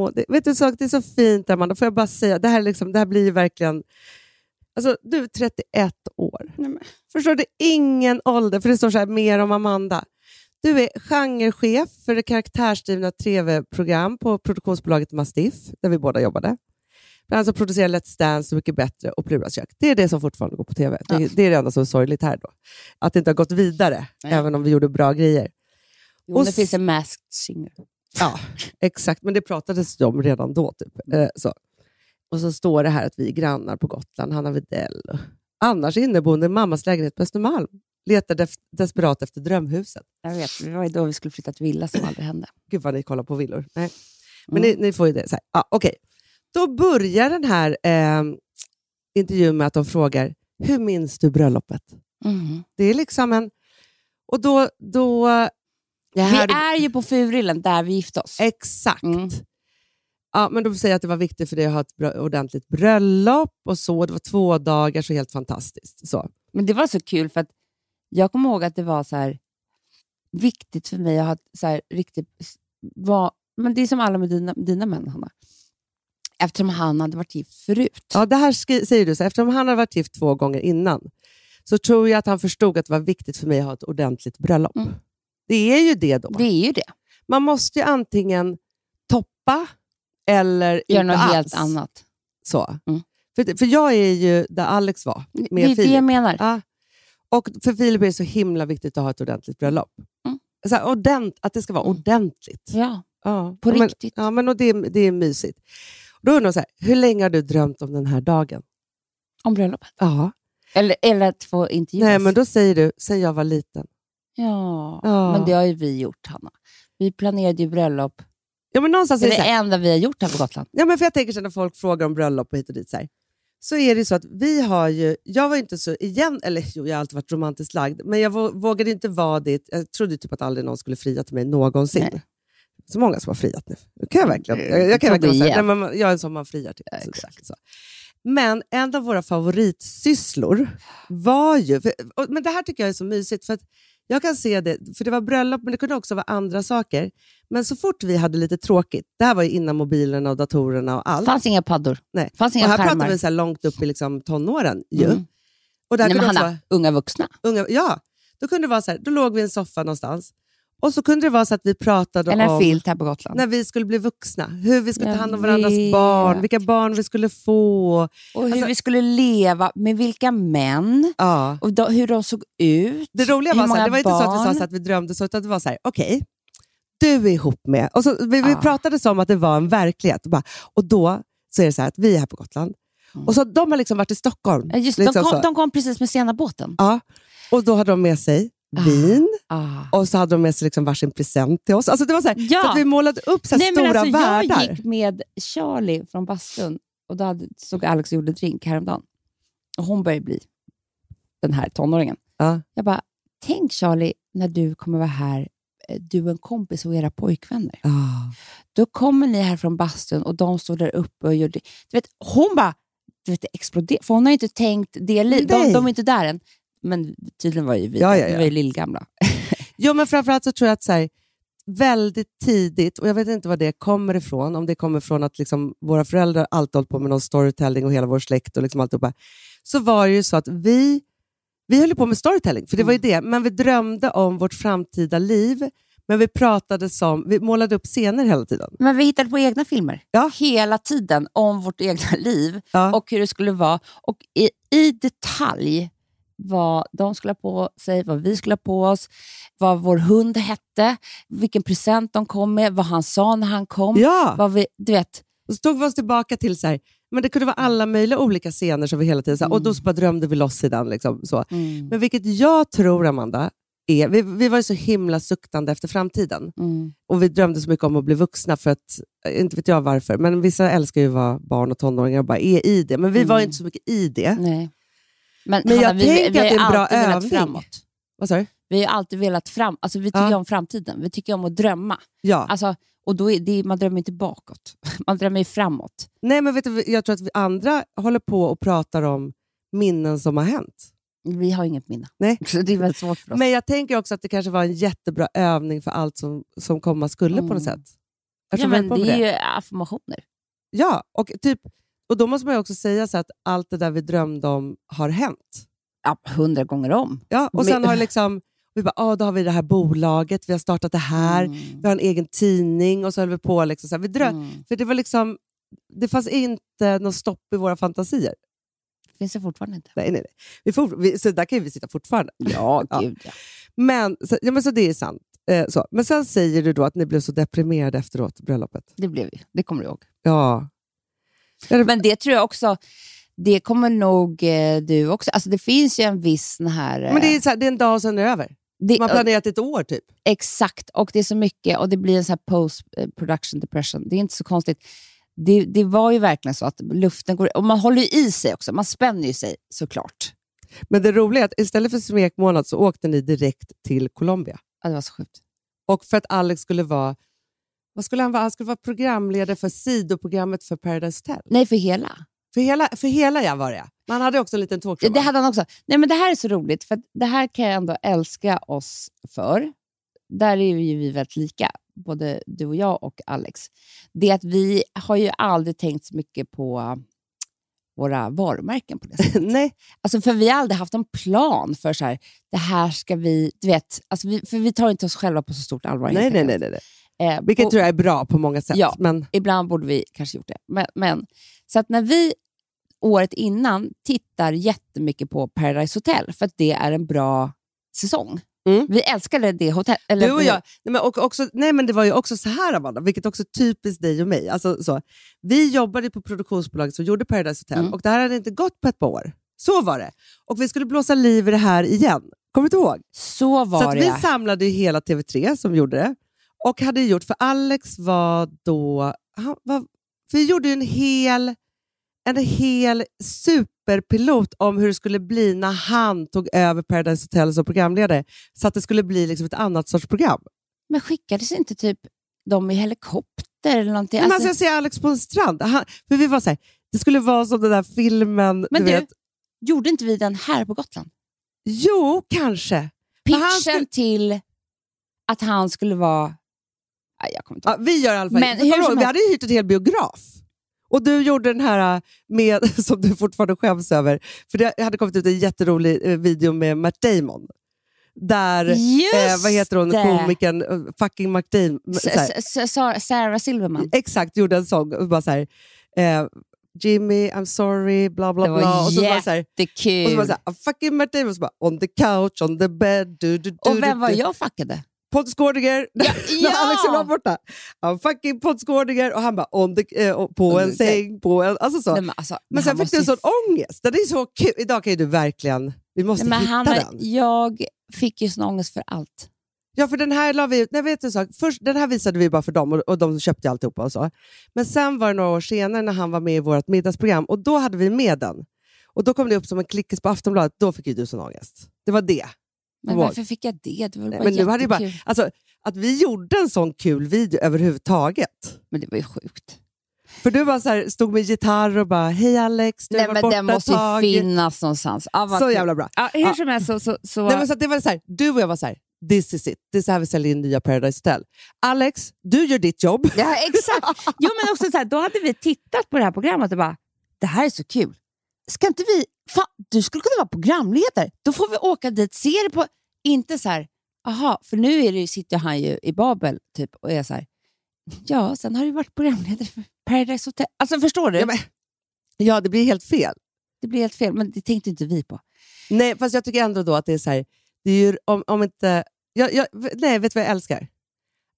Åh, det, vet du sak, det är så fint Amanda, får jag bara säga, det här, är liksom, det här blir verkligen... Alltså, du är 31 år. Förstår du? Ingen ålder, för det står så här mer om Amanda. Du är genrechef för det karaktärsdrivna tv-program på produktionsbolaget Mastiff, där vi båda jobbade. Bland annat så producerar Let's Dance, Så mycket bättre och Pluras kök. Det är det som fortfarande går på tv. Det, det är det enda som är sorgligt här. då. Att det inte har gått vidare, Nej. även om vi gjorde bra grejer. Jo, Och det finns en masked singer. Ja, exakt. Men det pratades om redan då. Typ. Eh, så. Och så står det här att vi är grannar på Gotland, Hanna Widell. och Annars inneboende i mammas lägenhet på Östermalm. Letar def- desperat efter drömhuset. Jag vet, det var ju då vi skulle flytta till villa som aldrig hände. Gud vad ni kollar på villor. Nej. Men Mm. ni, ni får ju det. Så här. Ja, okej. Då börjar den här eh, intervjun med att de frågar, hur minns du bröllopet? Mhm. Det är liksom en... Och då... då Vi är ju på Furillen där vi gifte oss. Exakt. Mm. Ja, men de säger att det var viktigt för dig att ha ett bra, ordentligt bröllop och så. Det var två dagar, så helt fantastiskt. Så. Men det var så kul för att jag kommer ihåg att det var så här viktigt för mig att ha så här riktigt... Var, men det är som alla med dina, dina män, Hanna. Eftersom han hade varit gift förut. Ja, det här säger du, så eftersom han har varit gift två gånger innan, så tror jag att han förstod att det var viktigt för mig att ha ett ordentligt bröllop. Mm. Det är ju det då. Det är ju det. Man måste ju antingen toppa eller Gör inte något alls. helt annat. Så. Mm. För, för jag är ju där Alex var, Det med är det Filip. jag menar. Ja. Och för Filip är det så himla viktigt att ha ett ordentligt bröllop. Mm. Så här, ordent, att det ska vara Mm. ordentligt. Ja, Ja. på Ja, men, riktigt. Ja, men och det, är- det är mysigt. Då undrar jag, så här, hur länge har du drömt om den här dagen? Om bröllopet. Ja. Eller, eller att få intervjuas. Nej, men då säger du, sen jag var liten. Ja. Ja. men det har ju vi gjort, Hanna. Vi planerade ju bröllop. Ja, men någonstans Det är det det enda vi har gjort här på Gotland. ja, men för jag tänker så när folk frågar om bröllop och hit och dit, så, här, så är det så att vi har ju, jag var inte så, igen, eller jo, jag har alltid varit romantiskt lagd, men jag vå- vågade inte vara det. Jag trodde typ att aldrig någon skulle fria till mig någonsin. Nej. Så många som har friat nu. Det kan jag verkligen, Det- jag, jag kan verkligen säga, nej, men jag är en som man friar till. Ja, Så- exakt. Så. Men en av våra favoritsysslor var ju... För, och, men det här tycker jag är så mysigt, för att jag kan se det, för det var bröllop, men det kunde också vara andra saker. Men så fort vi hade lite tråkigt, det här var ju innan mobilerna och datorerna och Det allt. fanns inga paddor. Nej. fanns Och inga här pratar skärmar. vi så här långt upp i liksom tonåren. Ju. Mm. Och där Nej, men Hanna, vara unga vuxna. unga, ja, då kunde det vara så här, då låg vi i en soffa någonstans. Och så kunde det vara så att vi pratade Eller om filt här på Gotland. när vi skulle bli vuxna, hur vi skulle ta hand om varandras vet. barn, vilka barn vi skulle få. Och hur Alltså- vi skulle leva, med vilka män, Ja. och då, hur de såg ut. Det roliga var, så här, det var inte så att vi sa så att vi drömde så, utan det var så här, okej, du är ihop med... Och så, vi, vi Ja. pratade som att det var en verklighet. Och, bara, och då så är det så här att vi är här på Gotland. Mm. Och så De har liksom varit i Stockholm. Ja, Just, de, liksom kom, så. de kom precis med sena båten. Ja. Och då hade de med sig. Vin Ah. och så hade de med sig liksom varsin present till oss. Alltså det var så, här, Ja. så att vi målade upp så Nej, men stora alltså, världar. Jag gick med Charlie från bastun och då hade, såg Alex och gjorde drink häromdagen. Och hon börjar bli den här tonåringen. Ja. Jag bara, tänk Charlie, när du kommer vara här, eh, du och en kompis och era pojkvänner. Ah. Då kommer ni här från bastun och de står där uppe och gör det. Du vet, hon bara du vet, det exploderar. För hon har inte tänkt det. De, de är inte där än. Men tydligen var ju vi Ja, ja, ja. Vi var ju lillgamla. Jo, men framförallt så tror jag att så här, väldigt tidigt, och jag vet inte var det kommer ifrån, om det kommer från att liksom, våra föräldrar alltid hållit på med någon storytelling och hela vår släkt och liksom alltihopa, så var det ju så att vi, vi höll på med storytelling, för det var ju det, men vi drömde om vårt framtida liv, men vi pratade som, vi målade upp scener hela tiden. Men vi hittade på egna filmer. Ja. Hela tiden om vårt egna liv Ja. och hur det skulle vara. Och i, i detalj vad de skulle ha på sig, vad vi skulle ha på oss, vad vår hund hette, vilken present de kom med, vad han sa när han kom. Ja, Vad vi, du vet, och så tog vi oss tillbaka till så här, men det kunde vara alla möjliga olika scener som vi hela tiden, så här, och då så bara drömde vi loss i den. Liksom, så. mm. Men vilket jag tror, Amanda, är... Vi, vi var ju så himla suktande efter framtiden. Mm. Och vi drömde så mycket om att bli vuxna, för att, eh, inte vet jag varför, men vissa älskar ju att vara barn och tonåringar och bara är i det. Men vi var ju Mm. inte så mycket i det. Nej. Men, Men jag Hanna, vi, tänker vi att det är en bra övning. framåt. Vad sa du? Vi har alltid velat fram, alltså vi tycker Ja. om framtiden. Vi tycker om att drömma. Ja. Alltså, och då är det, man drömmer inte bakåt, man drömmer framåt. Nej, men vet du, jag tror att vi andra håller på och pratar om minnen som har hänt. Vi har inget minne. Nej. Så det är väldigt svårt för oss. Men jag tänker också att det kanske var en jättebra övning för allt som, som komma skulle på något Mm. sätt. ja, Eftersom men det med är ju affirmationer. Ja, och, typ, och då måste man ju också säga så att allt det där vi drömde om har hänt. Ja, hundra gånger om. Ja, och sen har det liksom, vi bara, ah, då har vi det här bolaget, vi har startat det här, Mm. vi har en egen tidning och så höll vi på. Liksom, så här, vi dröm, Mm. För det var liksom, det fanns inte något stopp i våra fantasier. Finns det fortfarande inte? Nej, nej, nej. Vi får, vi, så där kan ju vi sitta fortfarande. Ja, Ja. gud ja. Men, så, ja, men så det är sant. Eh, så. Men sen säger du då att ni blev så deprimerade efteråt, bröllopet. Det blev vi. Det kommer du ihåg. Ja. Men det tror jag också, det kommer nog eh, du också... Alltså det finns ju en viss sån här... eh, Men det är, så här, det är en dag och sen är det över. det- Man har planerat ett år typ. Exakt, och det är så mycket och det blir en sån här post eh, production depression. Det är inte så konstigt. Det, det var ju verkligen så att luften går... Och man håller ju i sig också, man spänner ju sig såklart. Men det roliga är att istället för smekmånad så åkte ni direkt till Colombia. Ja, det var så sjukt. Och för att Alex skulle vara vad skulle han vara? Han skulle vara programledare för sidoprogrammet för Paradise Hotel. Nej, för hela. För hela, för hela jag var det. Men han hade också en liten talkshow. Det hade han också. Nej, men det här är så roligt, för det här kan jag ändå älska oss för. Där är ju vi väldigt lika, både du och jag och Alex. Det är att vi har ju aldrig tänkt så mycket på våra varumärken på det sättet. Nej, Alltså för vi har aldrig haft en plan för så här, det här ska vi... Du vet, alltså vi, för vi tar inte oss själva på så stort allvar. nej, nej, nej, nej, nej. Eh, Vilket och- tror jag är bra på många sätt. Ja. Men Ibland borde vi kanske gjort det. Men, men, så att när vi året innan tittar jättemycket på Paradise Hotel, för att det är en bra säsong. Mm. Vi älskade det hotell. Eller, du och jag, nej, men, och också, nej, men det var ju också så här Amanda, vilket också är typiskt dig och mig. Alltså, så, vi jobbade på produktionsbolaget som gjorde Paradise Hotel Mm. och det här hade inte gått på ett par år. Så var det. Och vi skulle blåsa liv i det här igen. Kommer du inte ihåg? Så var Så det. vi samlade ju hela TV3 som gjorde det. Och hade gjort, för Alex var då... Han var, för vi gjorde ju en hel, en hel superpilot om hur det skulle bli när han tog över Paradise Hotel som programledare. Så att det skulle bli liksom ett annat sorts program. Men skickades inte typ de i helikopter eller någonting? Men Alltså- alltså, jag ser Alex på en strand. Han, för vi var så här, det skulle vara som den där filmen. men du du, gjorde inte vi den här på Gotland? Jo, kanske. Pitchen skulle- till att han skulle vara... Nej, jag kommer inte Ja, vi gör i alla fall. Men hur som vi hade ju hyrt en hel biograf. Och du gjorde den här äh, med, som du fortfarande skäms över. För det hade kommit ut en jätterolig eh, video med Matt Damon. Där, eh, vad heter hon, komikern, fucking Matt Damon. S- så här, S- S- Sara- Sarah Silverman. exakt, gjorde en sång. Bara så här, eh, Jimmy, I'm sorry, bla bla Det var bla. Och så är och så bara så här, "I'm fucking Matt Damon, så bara, on the couch, on the bed. Du, du, du, Och vem var jag fuckade? Pontus Gårdinger, när Alex var borta. Han fucking Pontus Gårdinger och han bara on the, eh, på On en säng, på en... Alltså så. Nej, men alltså, men sen fick du en sån ju- ångest. Det är så kul. Idag kan ju du verkligen... Vi måste Nej, men hitta Hanna, den. Jag fick ju sån ångest för allt. Ja, för den här la vi ut. Nej, vet du sak? Först, den här visade vi bara för dem och, och de köpte alltihopa och så. Men sen var det några år senare när han var med i vårt middagsprogram och då hade vi med den. Och då kom det upp som en klickis på Aftonbladet. Då fick ju du sån ångest. Det var det. Men Ihåg. varför fick jag det? Det var Nej, bara men nu hade bara, alltså, att vi gjorde en sån kul video överhuvudtaget. Men det var ju sjukt. För du bara så här, stod med gitarr och bara “Hej Alex, du Nej, har men varit den borta måste ju tag”. finnas någonstans. Vad Så jävla bra. Ja, hur som helst så... så, så Nej, men så det var så här, du och jag var så här, “This is it, det är så här vi säljer in nya Paradise Hotel”. Alex, du gör ditt jobb. Ja, exakt. Jo, men också så här, då hade vi tittat på det här programmet och bara, det här är så kul. Ska inte vi... Fan, du skulle kunna vara programledare. Då får vi åka dit, se det på... Inte så här, aha, för nu är det, sitter han ju i Babel typ, och är så här, ja, sen har du varit programledare för Paradise Hotel. Alltså förstår du? Ja, men, ja, det blir helt fel. Det blir helt fel, men det tänkte inte vi på. Nej, fast jag tycker ändå då att det är så här, det är ju, om, om inte... Jag, jag, nej, vet du vad jag älskar?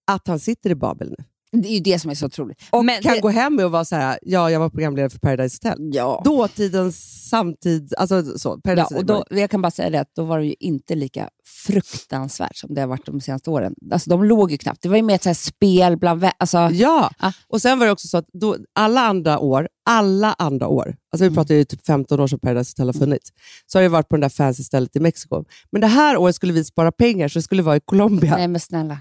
Att han sitter i Babel nu. Det är ju det som är så otroligt. Och Men kan det, gå hem och vara så här, ja, jag var programledare för Paradise Hotel. ja. Dåtidens samtid, alltså så. Paradise Ja, och då, jag kan bara säga det att då var det ju inte lika fruktansvärt som det har varit de senaste åren. Alltså, de låg ju knappt. Det var ju mer ett så här spel bland... Alltså, Ja, Ah. och sen var det också så att då, alla andra år, alla andra år, alltså vi Mm. pratar ju typ 15 år sedan Paradise Hotel har funnits, så har det varit på det där fancy stället i Mexiko. Men det här året skulle vi spara pengar så det skulle vara i Colombia. Nej men snälla.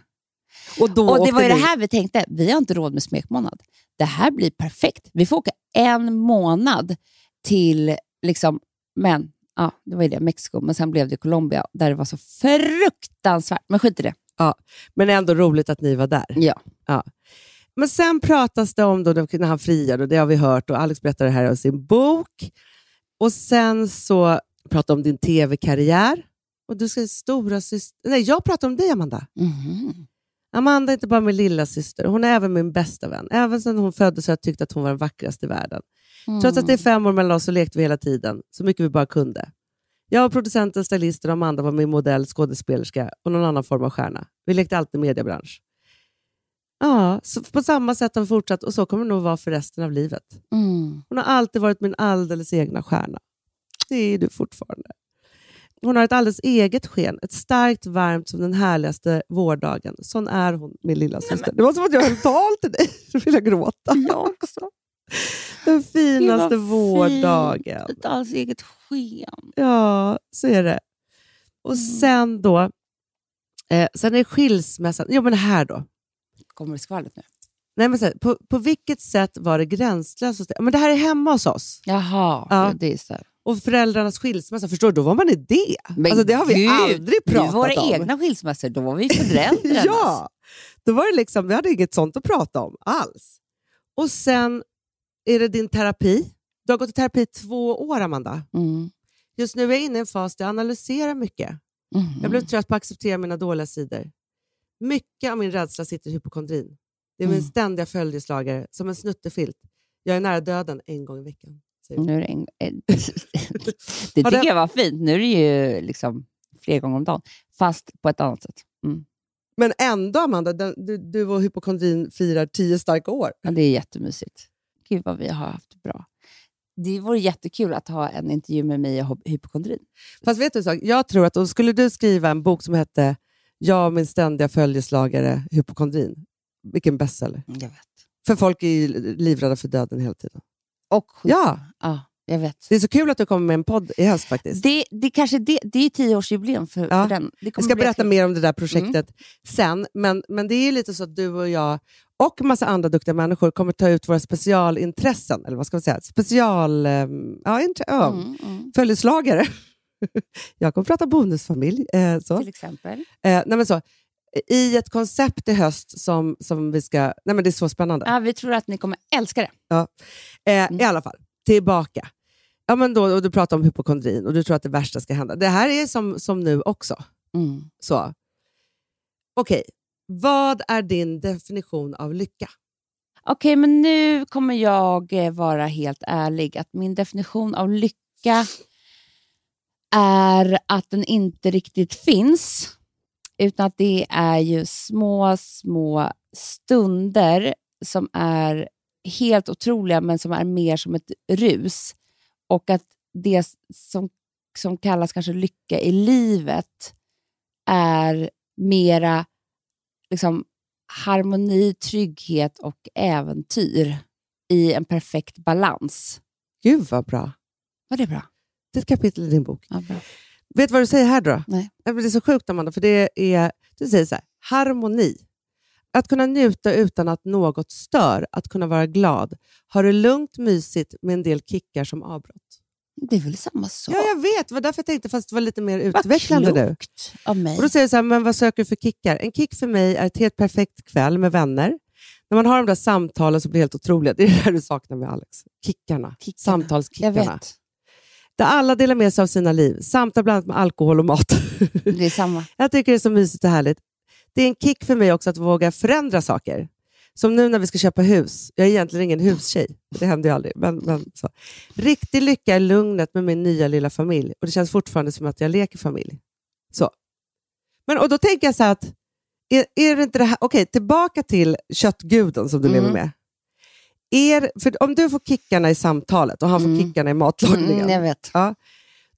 Och, Och det var det här vi tänkte. Vi har inte råd med smekmånad. Det här blir perfekt. Vi får åka en månad till, liksom, men ja, det var ju det, Mexiko, men sen blev det Colombia där det var så fruktansvärt. Men skit i det. Men ändå roligt att ni var där. Ja. Men sen pratas det om då, när han friade, och det har vi hört, och Alex berättade det här i sin bok. Och sen så pratar om din tv-karriär. Och du ska stora syster... Nej, jag pratar om dig, Amanda. Mhm. Amanda är inte bara min lilla syster, hon är även min bästa vän. Även sedan hon föddes har jag tyckt att hon var den vackraste i världen. Trots att det är fem år mellan oss så lekte vi hela tiden, så mycket vi bara kunde. Jag var producenten, stylisten och Amanda var min modell, skådespelerska och någon annan form av stjärna. Vi lekte alltid mediebransch. Ja, på samma sätt har vi fortsatt och så kommer det nog vara för resten av livet. Mm. Hon har alltid varit min alldeles egna stjärna. Det är du fortfarande. Hon har ett alldeles eget sken, ett starkt, varmt som den härligaste vårdagen. Sån är hon, min lilla syster. Det var som att jag höll tal till dig. Så vill jag gråta. Jag också. Den finaste vårdagen. Ett alldeles eget sken. Ja, så är det. Och Mm. sen då, eh, sen är skilsmässan. Jo, men här då. Kommer det skvallret nu? Nej, men här, på, på vilket sätt var det gränslöst? Men det här är hemma hos oss. Jaha, Ja. det är så. här. Och föräldrarnas skilsmässa, förstår du? Då var man i det. Men alltså, det har vi gud, aldrig pratat våra om. egna skilsmässor, då var vi föräldrarnas. Ja, då var det liksom, vi hade inget sånt att prata om alls. Och sen är det din terapi. Du har gått i terapi i två år, Amanda. Mm. Just nu är jag inne i en fas där jag analyserar mycket. Mm. Jag blev trött på att acceptera mina dåliga sidor. Mycket av min rädsla sitter i hypokondrin. Det är min Mm. ständiga följeslagare, som en snuttefilt. Jag är nära döden en gång i veckan. Nu är det, en, eh, det tycker jag var fint. Nu är det ju liksom flera gånger om dagen, fast på ett annat sätt. Mm. Men ändå, Amanda, den, du, du och hypokondrin firar tio starka år. Ja, det är jättemysigt. Gud vad vi har haft bra. Det vore jättekul att ha en intervju med mig och hy- hypokondrin. Fast vet du sak? Jag tror att om skulle du skriva en bok som hette Jag och min ständiga följeslagare hypokondrin, vilken bestseller. Jag vet. För folk är ju livrädda för döden hela tiden. Och sjuk. Ja, ja, jag vet. det är så kul att du kommer med en podd i höst faktiskt. Det, det, kanske det, det är ju tioårsjubileum för, Ja. för den. Det Jag ska berätta mer om det där projektet sen, men, men det är lite så att du och jag och massa andra duktiga människor kommer ta ut våra specialintressen, eller vad ska man säga? Special... ehm, Ja, intre- ja, Mm, mm. Följeslagare. jag kommer prata bonusfamilj. Eh, så. Till exempel. Eh, nej men så, I ett koncept i höst som, som vi ska... Nej men det är så spännande. Ja, vi tror att ni kommer älska det. Eh, Mm. I alla fall, tillbaka. Ja, men då, och du pratar om hypokondrin och du tror att det värsta ska hända. Det här är som, som nu också. Mm. Så. Okej, vad är din definition av lycka? Okej, men nu kommer jag eh, vara helt ärlig. Att min definition av lycka är att den inte riktigt finns. Utan att det är ju små, små stunder som är helt otroliga, men som är mer som ett rus. Och att det som, som kallas kanske lycka i livet är mera liksom, harmoni, trygghet och äventyr i en perfekt balans. Gud vad bra. Var det bra? Det är ett kapitel i din bok. Ja, bra. Vet du vad du säger här då? Nej. Det är så sjukt Amanda, för det är, du säger så här, harmoni. Att kunna njuta utan att något stör, att kunna vara glad. Ha det lugnt, mysigt med en del kickar som avbrott. Det är väl samma sak? Ja, jag vet. Det var därför jag tänkte, fast det var lite mer Vad utvecklande nu. klokt av mig. Och då säger jag så här, men vad söker du för kickar? En kick för mig är ett helt perfekt kväll med vänner. När man har de där samtalen som blir helt otroliga. Det är det där du saknar med Alex. Kickarna. Kickarna. Samtalskickarna. Jag vet. Där alla delar med sig av sina liv. Samtal bland annat med alkohol och mat. Det är samma. jag tycker det är så mysigt och härligt. Det är en kick för mig också att våga förändra saker. Som nu när vi ska köpa hus. Jag är egentligen ingen hustjej. Det händer ju aldrig. Men, men, så. Riktig lycka är lugnet med min nya lilla familj. Och Det känns fortfarande som att jag leker familj. Så. Men, och Då tänker jag så här att är, är det inte det här... Okej, tillbaka till köttguden som du Mm. lever med. Är, för om du får kickarna i samtalet och han får Mm. kickarna i matlagningen, Mm, jag vet. ja,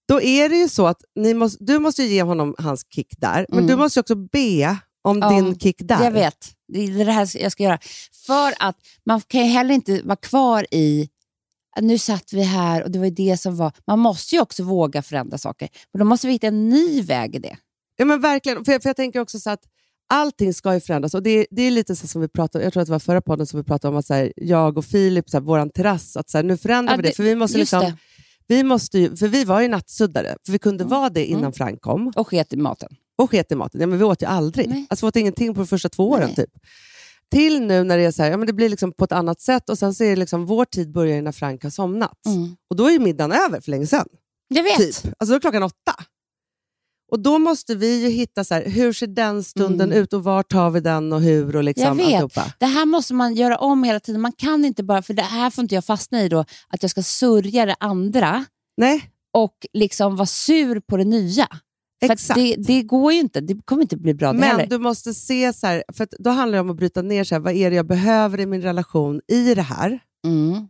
då är det ju så att måste, du måste ge honom hans kick där, men Mm. du måste ju också be om Ja, din kick där. Jag vet. Det är det här jag ska göra. För att man kan ju heller inte vara kvar i nu satt vi här och det var ju det som var... Man måste ju också våga förändra saker. Men då måste vi hitta en ny väg i det. Ja, men verkligen. För jag, för jag tänker också så att allting ska ju förändras. Och det, är- det är lite så som vi pratade jag tror att det var förra podden som vi pratade om, att så här, jag och Filip, så här, våran terrass, att så här, nu förändrar Ja, vi det. För vi måste liksom, det. vi måste ju, för vi var ju nattsuddare, för vi kunde Mm. vara det innan Mm. Frank kom. Och sket i maten. Och sket i maten. Ja, men vi åt ju aldrig. Nej. Alltså, vi åt ingenting på de första två åren. Nej. Typ. Till nu när det är så här, ja, men det blir liksom på ett annat sätt och sen så är liksom, vår tid börjar när Frank har somnat. Mm. Och då är ju middagen över för länge sedan. Jag vet. Typ. Alltså då är klockan åtta. Och då måste vi ju hitta, så här, hur ser den stunden Mm. ut och var tar vi den och hur och liksom Jag vet. alltihopa. Det här måste man göra om hela tiden. Man kan inte bara, för det här får inte jag fastna i då, att jag ska sörja det andra Nej, och liksom vara sur på det nya. Exakt. det, det går ju inte. Det kommer inte bli bra det Men heller. du måste se, så här, för då handlar det om att bryta ner, så här, vad är det jag behöver i min relation i det här? Mm.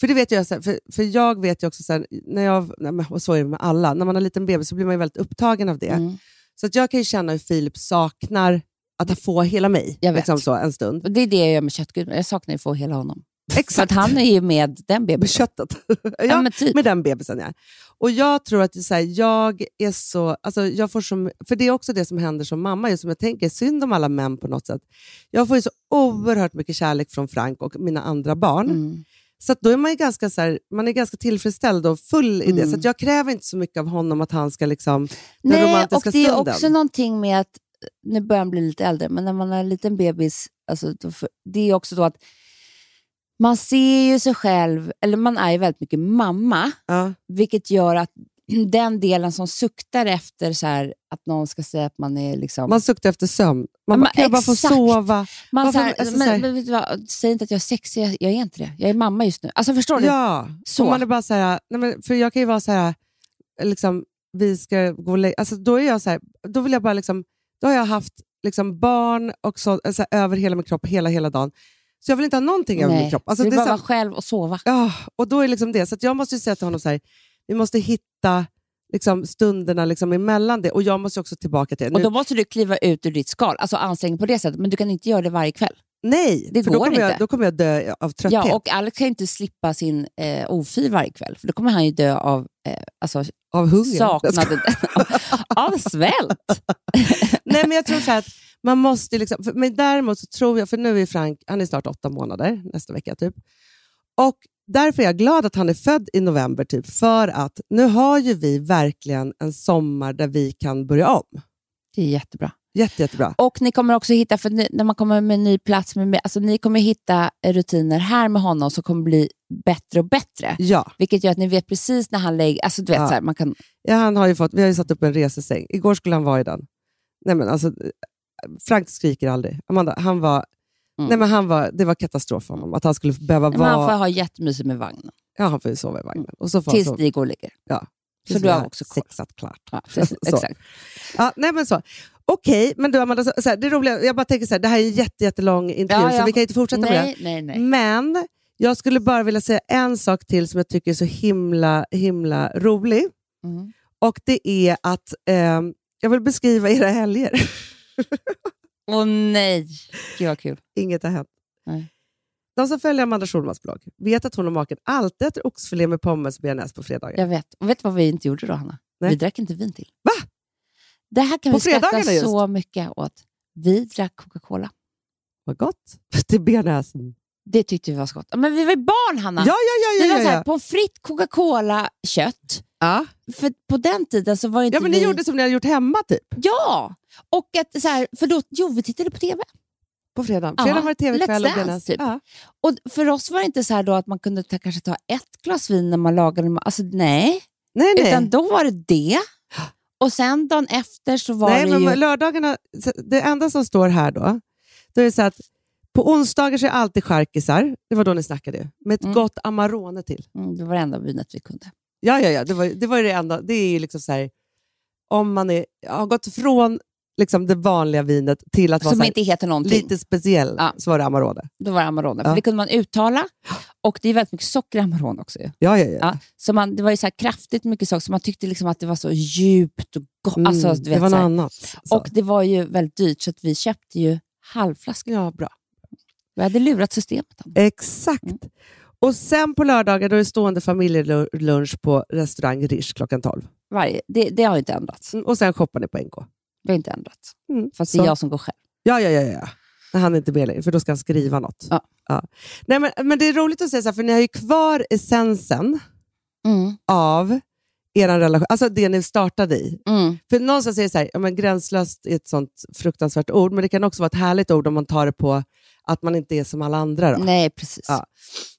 För det vet jag, så här, för, för jag vet ju också, så här, när jag, och så är det med alla, när man har en liten bebis så blir man ju väldigt upptagen av det. Mm. Så att jag kan ju känna hur Filip saknar att få hela mig Jag vet. liksom så, en stund. Och det är det jag gör med köttgud. Jag saknar ju att få hela honom. För Exakt. att han är ju med den Med bebisen. köttet. Ja, ja, typ. med den bebisen, ja. Och jag tror att det är så här, jag är så... Alltså jag får som, för det är också det som händer som mamma, just som jag tänker, synd om alla män på något sätt. Jag får ju så oerhört mycket kärlek från Frank och mina andra barn. Mm. Så då är man ju ganska, så här, man är ganska tillfredsställd och full i det. Mm. Så att jag kräver inte så mycket av honom att han ska liksom... Den Nej, och romantiska det är stunden. också någonting med att, nu börjar han bli lite äldre, men när man har en liten bebis, alltså, det är också då att man ser ju sig själv, eller man är ju väldigt mycket mamma, Ja. vilket gör att den delen som suktar efter så här, att någon ska säga att man är liksom... Man suktar efter sömn. Man bara, men kan jag bara få sova? man, varför- här, alltså, men, men vad, säg inte att jag är sexig, jag, jag är inte det. Jag är mamma just nu. Alltså förstår du? Ja, Så. Man är bara så här, nej men, för jag kan ju vara så här, liksom, vi ska gå och alltså då är jag så här, då vill jag bara liksom, då har jag haft liksom barn och så, så här, över hela min kropp hela, hela dagen. Så jag vill inte ha någonting över min Nej, kropp. Alltså, du vill bara så vara själv och sova. ja, och då är liksom det. Så jag måste ju säga till honom så här, vi måste hitta liksom, stunderna liksom, emellan det. Och jag måste också tillbaka till det. Och då måste du kliva ut ur ditt skal, alltså ansträngning på det sättet. Men du kan inte göra det varje kväll. nej, det för då går kommer, jag, inte. då kommer jag dö av trötthet. Ja, och Alex kan inte slippa sin eh, ofyr varje kväll, för då kommer han ju dö av eh, alltså, av hunger. saknaden av svält. Nej, men jag tror så här att man måste liksom, för, men däremot så tror jag, för nu är Frank, han är snart åtta månader, nästa vecka typ. Och därför är jag glad att han är född i november, typ, för att nu har ju vi verkligen en sommar där vi kan börja om. Det är jättebra. Jätte, jättebra. Och ni kommer också hitta, för när man kommer med en ny plats, med, alltså ni kommer hitta rutiner här med honom som kommer bli bättre och bättre. Ja, Vilket gör att ni vet precis när han lägger... Alltså du vet, Ja. så här, man kan, ja han har ju fått, vi har ju satt upp en resesäng. Igår skulle han vara i den. Nej, men alltså, Frank skriker aldrig. Amanda, han var, Mm. nej, men han var, det var katastrof för honom. Att han skulle behöva men han får vara... ha jättemysigt med vagnen. Ja, han får ju sova i vagnen. Och så får Tills ni går och ligger. Ja. Så du har också sexat klart. Ja, precis, exakt. Ja, nej men så. Okej, men du Amanda, så, så här, det roliga, jag bara tänker så här, det här är en jätte, jättelång intervju, Ja, ja. så vi kan inte fortsätta med det. Nej, nej, nej. Men jag skulle bara vilja säga en sak till som jag tycker är så himla, himla rolig. Mm. Och det är att eh, jag vill beskriva era helger. Åh nej, gud vad kul. Inget har hänt. Nej. De som följer Amanda Schulmans blogg vet att hon och maken alltid äter oxfilé med pommes och bearnaise på fredagar. Jag vet. Och vet du vad vi inte gjorde då, Hanna? Nej. Vi drack inte vin till. Va? Det här kan På vi skratta just? så mycket åt. Vi drack Coca-Cola. Vad gott. Till bearnaise. Det tyckte vi var så gott. Men vi var ju barn, Hanna. Ja, ja, det ja. var ja, så här, ja, pommes frites, Coca-Cola, kött. ja. För på den tiden så var inte ja men ni vi... gjorde som ni hade gjort hemma typ. Ja! Och att så här, för då, jo, vi tittade på TV. På fredagen. Ja, Fredag var det tv-kväll Let's Dance, typ. Ja. Och för oss var det inte så då att man kunde ta, kanske ta ett glas vin när man lagade. Alltså nej. Nej, nej. Utan då var det det. Och sen dagen efter så var Nej, det men ju... lördagarna, det enda som står här då, då är det så att på onsdagar så är alltid charkisar, det var då ni snackade med ett Mm. gott Amarone till. Mm, det var det enda vinet vi kunde. Ja, ja, ja, det var, det var det enda. Det är liksom så här, om man är, har gått från liksom det vanliga vinet till att vara Som här, inte heter någonting. lite speciell, Ja. så var det Amarone. Då var det Amarone. Ja. För det kunde man uttala. Och det är väldigt mycket socker i Amarone också. Ja, ja, ja. Ja, så man, det var ju så här kraftigt mycket socker, så man tyckte liksom att det var så djupt och gott. Mm, alltså, det var något annat. Så. Och det var ju väldigt dyrt, så att vi köpte ju halvflaskor. ja, bra. Vi hade lurat systemet. Exakt. Mm. Och sen på lördagar då är det stående familjelunch på restaurang Rish klockan 12. Varje, det, det har inte ändrats. Mm, Och sen shoppar ni på NK. Det har inte ändrats. Mm. Fast det Så- är jag som går själv. Ja, ja, ja. ja. Men Han är inte med längre, för då ska han skriva något. Ja. Nej, men, men det är roligt att säga så här, för ni har ju kvar essensen Mm. av er relation, alltså det ni startade i. Mm. För någonstans är det så här, ja, men gränslöst är ett sånt fruktansvärt ord, men det kan också vara ett härligt ord om man tar det på att man inte är som alla andra. Då. Nej, precis. Ja.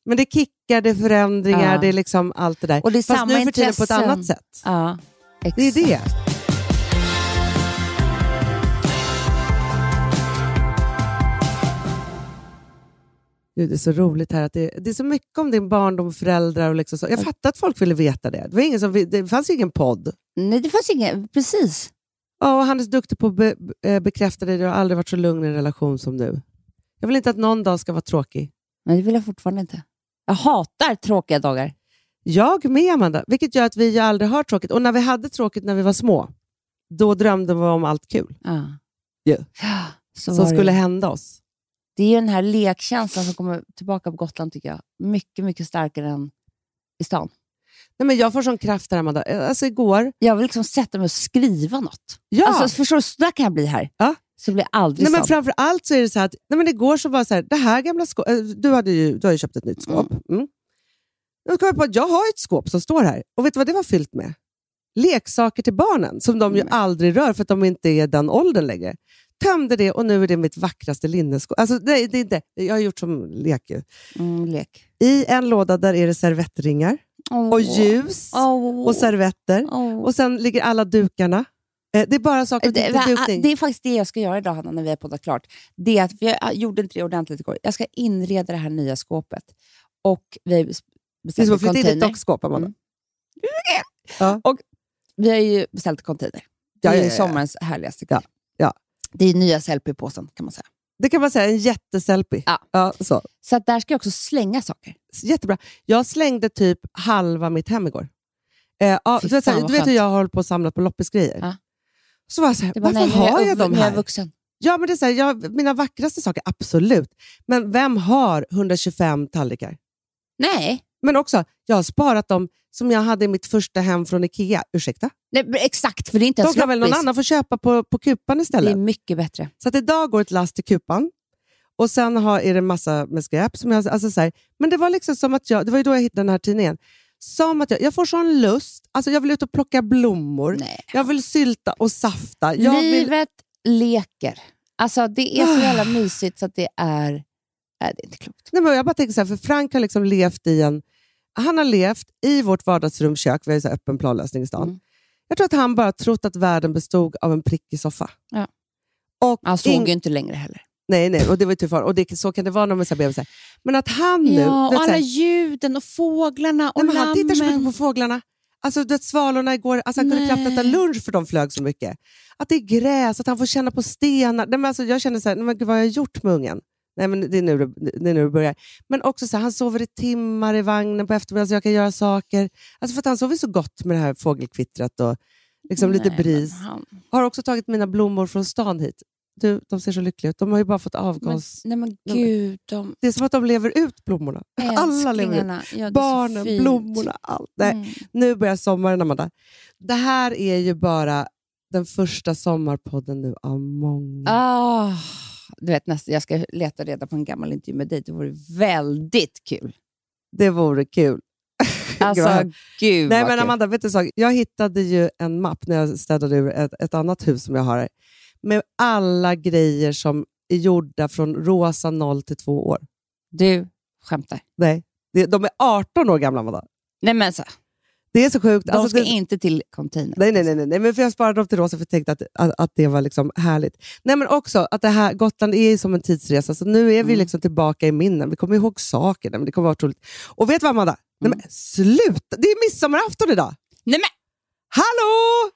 Men det kickar, det är förändringar, Ja. det är liksom allt det där. Och det är Fast samma nu för tiden på ett annat sätt. Ja, Det är exakt. det. Gud, det är så roligt här att det, det är så mycket om din barndom, föräldrar och liksom så. Jag fattar att folk ville veta det. Det, var ingen som, det fanns ingen podd. Nej, det fanns inget. Precis. Ja, och han är så duktig på att be, bekräfta det. Du har aldrig varit så lugn i en relation som nu. Jag vill inte att någon dag ska vara tråkig. Men det vill jag fortfarande inte. Jag hatar tråkiga dagar. Jag med, Amanda. Vilket gör att vi aldrig har tråkigt. Och när vi hade tråkigt när vi var små, då drömde vi om allt kul Ja. Ja. Så som var det. skulle hända oss. Det är ju den här lekkänslan som kommer tillbaka på Gotland, tycker jag. Mycket, mycket starkare än i stan. Nej, men jag får sån kraft här, Amanda. Alltså igår... Jag vill liksom sätta mig och skriva något. Ja. Alltså, förstår du? Så där kan jag bli här. Ja. Så blir jag aldrig Nej, men sån. framför allt så är det så att nej, men igår så var det så här, det här gamla skåpet... Du, hade ju, du har ju köpt ett nytt skåp. Mm. Då kom jag på att jag har ett skåp som står här. Och vet du vad det var fyllt med? Leksaker till barnen, som de ju Mm. aldrig rör för att de inte är den åldern längre. Tömde det och nu är det mitt vackraste linneskåp. Alltså, nej, det är inte, jag har gjort som lek. Mm, lek. I en låda där är det servettringar Oh. och ljus Oh. och servetter. Oh. Och sen ligger alla dukarna. Eh, Det är bara saker Det, till va- dukning. det är faktiskt det jag ska göra idag, Hanna, när vi har poddat klart. Det är att, jag gjorde inte det ordentligt igår. Jag ska inreda det här nya skåpet. Och vi har Det är som att flytta in ett dockskåp, Amanda. Mm. Ja. Och vi har ju beställt container. Det Ja, är ja, ja, ja. sommarens härligaste Ja, grej. ja. Det är nya selfie-påsen, kan man säga. Det kan man säga, en jätteselfie. Ja. så. Så att där ska jag också slänga saker. Jättebra. Jag slängde typ halva mitt hem igår. Eh, ja, du vet, så du vet hur jag har hållit på och samlat på loppisgrejer? Så var jag så här, Det var, varför nej, har jag, jag dem här? vuxen. Ja, men det är så här, jag, mina vackraste saker, absolut. Men vem har 125 tallrikar? Nej. Men också, jag har sparat dem som jag hade i mitt första hem från Ikea. Ursäkta? nej, exakt, för det är inte ens kan väl någon annan få köpa på, på kupan Det istället? är mycket bättre. Så att idag går ett last till kupan. Och sen har, är det massa med skräp. Som jag, alltså så här, men det var liksom som att jag, det var ju då jag hittade den här tidningen. Som att jag, jag får sån lust. Alltså jag vill ut och plocka blommor. Nej. Jag vill sylta och safta. Jag vill, Livet leker. Alltså, det är så jävla mysigt så att det är... Nej, det är inte klokt. nej, men jag bara tänker så här, för Frank har liksom levt i en... Han har levt i vårt vardagsrumkök. Vi har ju så öppen planlösning i stan. Mm. Jag tror att han bara trott att världen bestod av en prickig soffa. Ja. Och Han såg ing- ju inte längre heller. Nej, nej, och det var ju tur för och det, Så kan det vara när man är bebisar. Men att han nu... Ja, och alla här, ljuden och fåglarna och Nej, men han tittar så mycket lammen. på fåglarna. Alltså, du vet, svalorna igår, alltså, han kunde knappt äta lunch för de flög så mycket. Att det är gräs, att han får känna på stenar. Nej, men alltså, jag känner så här, nej, men gud, vad har jag gjort med ungen? Nej, men det, är nu det, det är nu det börjar. Men också så här, han sover i timmar i vagnen på eftermiddagen så jag kan göra saker. Alltså för att han sover så gott med det här fågelkvittret och liksom lite Nej, men bris. han- Har också tagit mina blommor från stan hit. Du, de ser så lyckliga ut. De har ju bara fått Men, avgas. nej men men- gud, de Det är som att de lever ut blommorna. Alla lever ut. Ja, Barnen, blommorna, allt. Nej, Mm. Nu börjar sommaren, Amanda. Det här är ju bara den första sommarpodden nu av många. Ah, du vet, nästa, jag ska leta reda på en gammal intervju med dig. Det vore väldigt kul. Det vore kul. Alltså, gud Nej, men kul. Amanda, vet du en sak? Jag hittade ju en mapp när jag städade ur ett, ett annat hus som jag har här, med alla grejer som är gjorda från rosa 0 till 2 år. Du skämtar. Nej, de är 18 år gamla, Amanda. Nej, men så, Det är så sjukt. de Alltså, ska det, inte till container. Nej, nej, nej, nej, nej, men för jag sparade dem till rosa för jag tänkte att, att, att det var liksom härligt. Nej, men också att det här, Gotland är som en tidsresa, så nu är vi Mm. liksom tillbaka i minnen. Vi kommer ihåg saker. Men det kommer vara otroligt. Och vet du vad, Amanda? Nej, men, sluta! Det är midsommarafton idag! Nej, men, Hallå!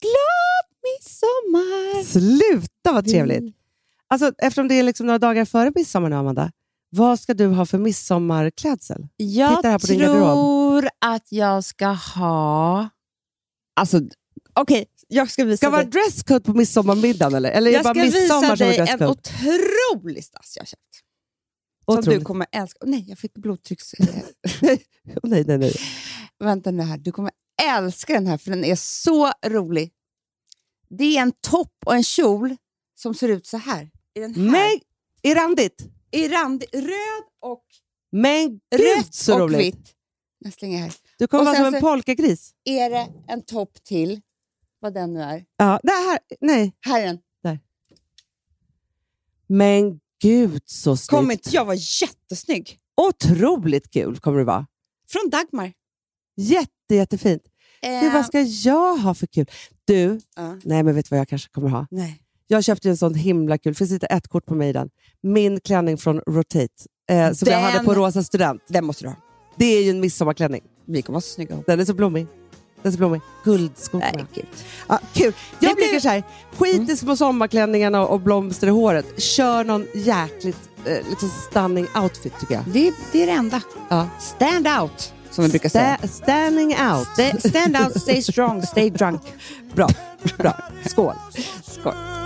Glad midsommar! Sluta vad trevligt! Alltså, eftersom det är liksom några dagar före midsommar nu, Amanda, vad ska du ha för midsommarklädsel? Jag Titta här på din garderob. tror att jag ska ha... Alltså, okej, jag ska visa Ska vara dresscode på midsommarmiddagen eller? Eller Jag bara ska visa dig en otrolig stass jag har köpt. Som Otroligt. du kommer älska. Åh, nej, jag fick blodtrycks... nej, nej, nej. Vänta nu här, du kommer älska den här för den är så rolig. Det är en topp och en kjol som ser ut så här. I den här. Men, är randigt? I rand, röd och Men gud rött så och roligt! vitt. Jag slänger här. Du kommer Och vara som en polkagris. Är det en topp till, vad den nu är. Ja, det här, nej. Här är den. Men gud så snyggt. Kommer inte jag vara jättesnygg? Otroligt kul kommer det vara. Från Dagmar. Jätte, jättefint. Eh, Gud, vad ska jag ha för kul? Du, ja. nej men vet du vad jag kanske kommer ha? Nej. Jag köpte en sån himla kul, det finns inte ett kort på mig i den. Min klänning från Rotate, eh, som jag Den- hade på Rosa Student. Den måste du ha. Det är ju en midsommarklänning. Vi kommer vara så snygga. Den är så blommig. Den är så blommig. Guldskor på Nej, gud. Ja, kul. Jag Det blir- tycker så här, skit i små sommarklänningarna och blomster i håret. Kör någon jäkligt eh, liksom stunning outfit tycker jag. Det, det är det enda. Ja. Stand out, som vi brukar säga. Sta- standing out. St Stand out, stay strong, stay drunk. Bra, bra. Skål. Skål.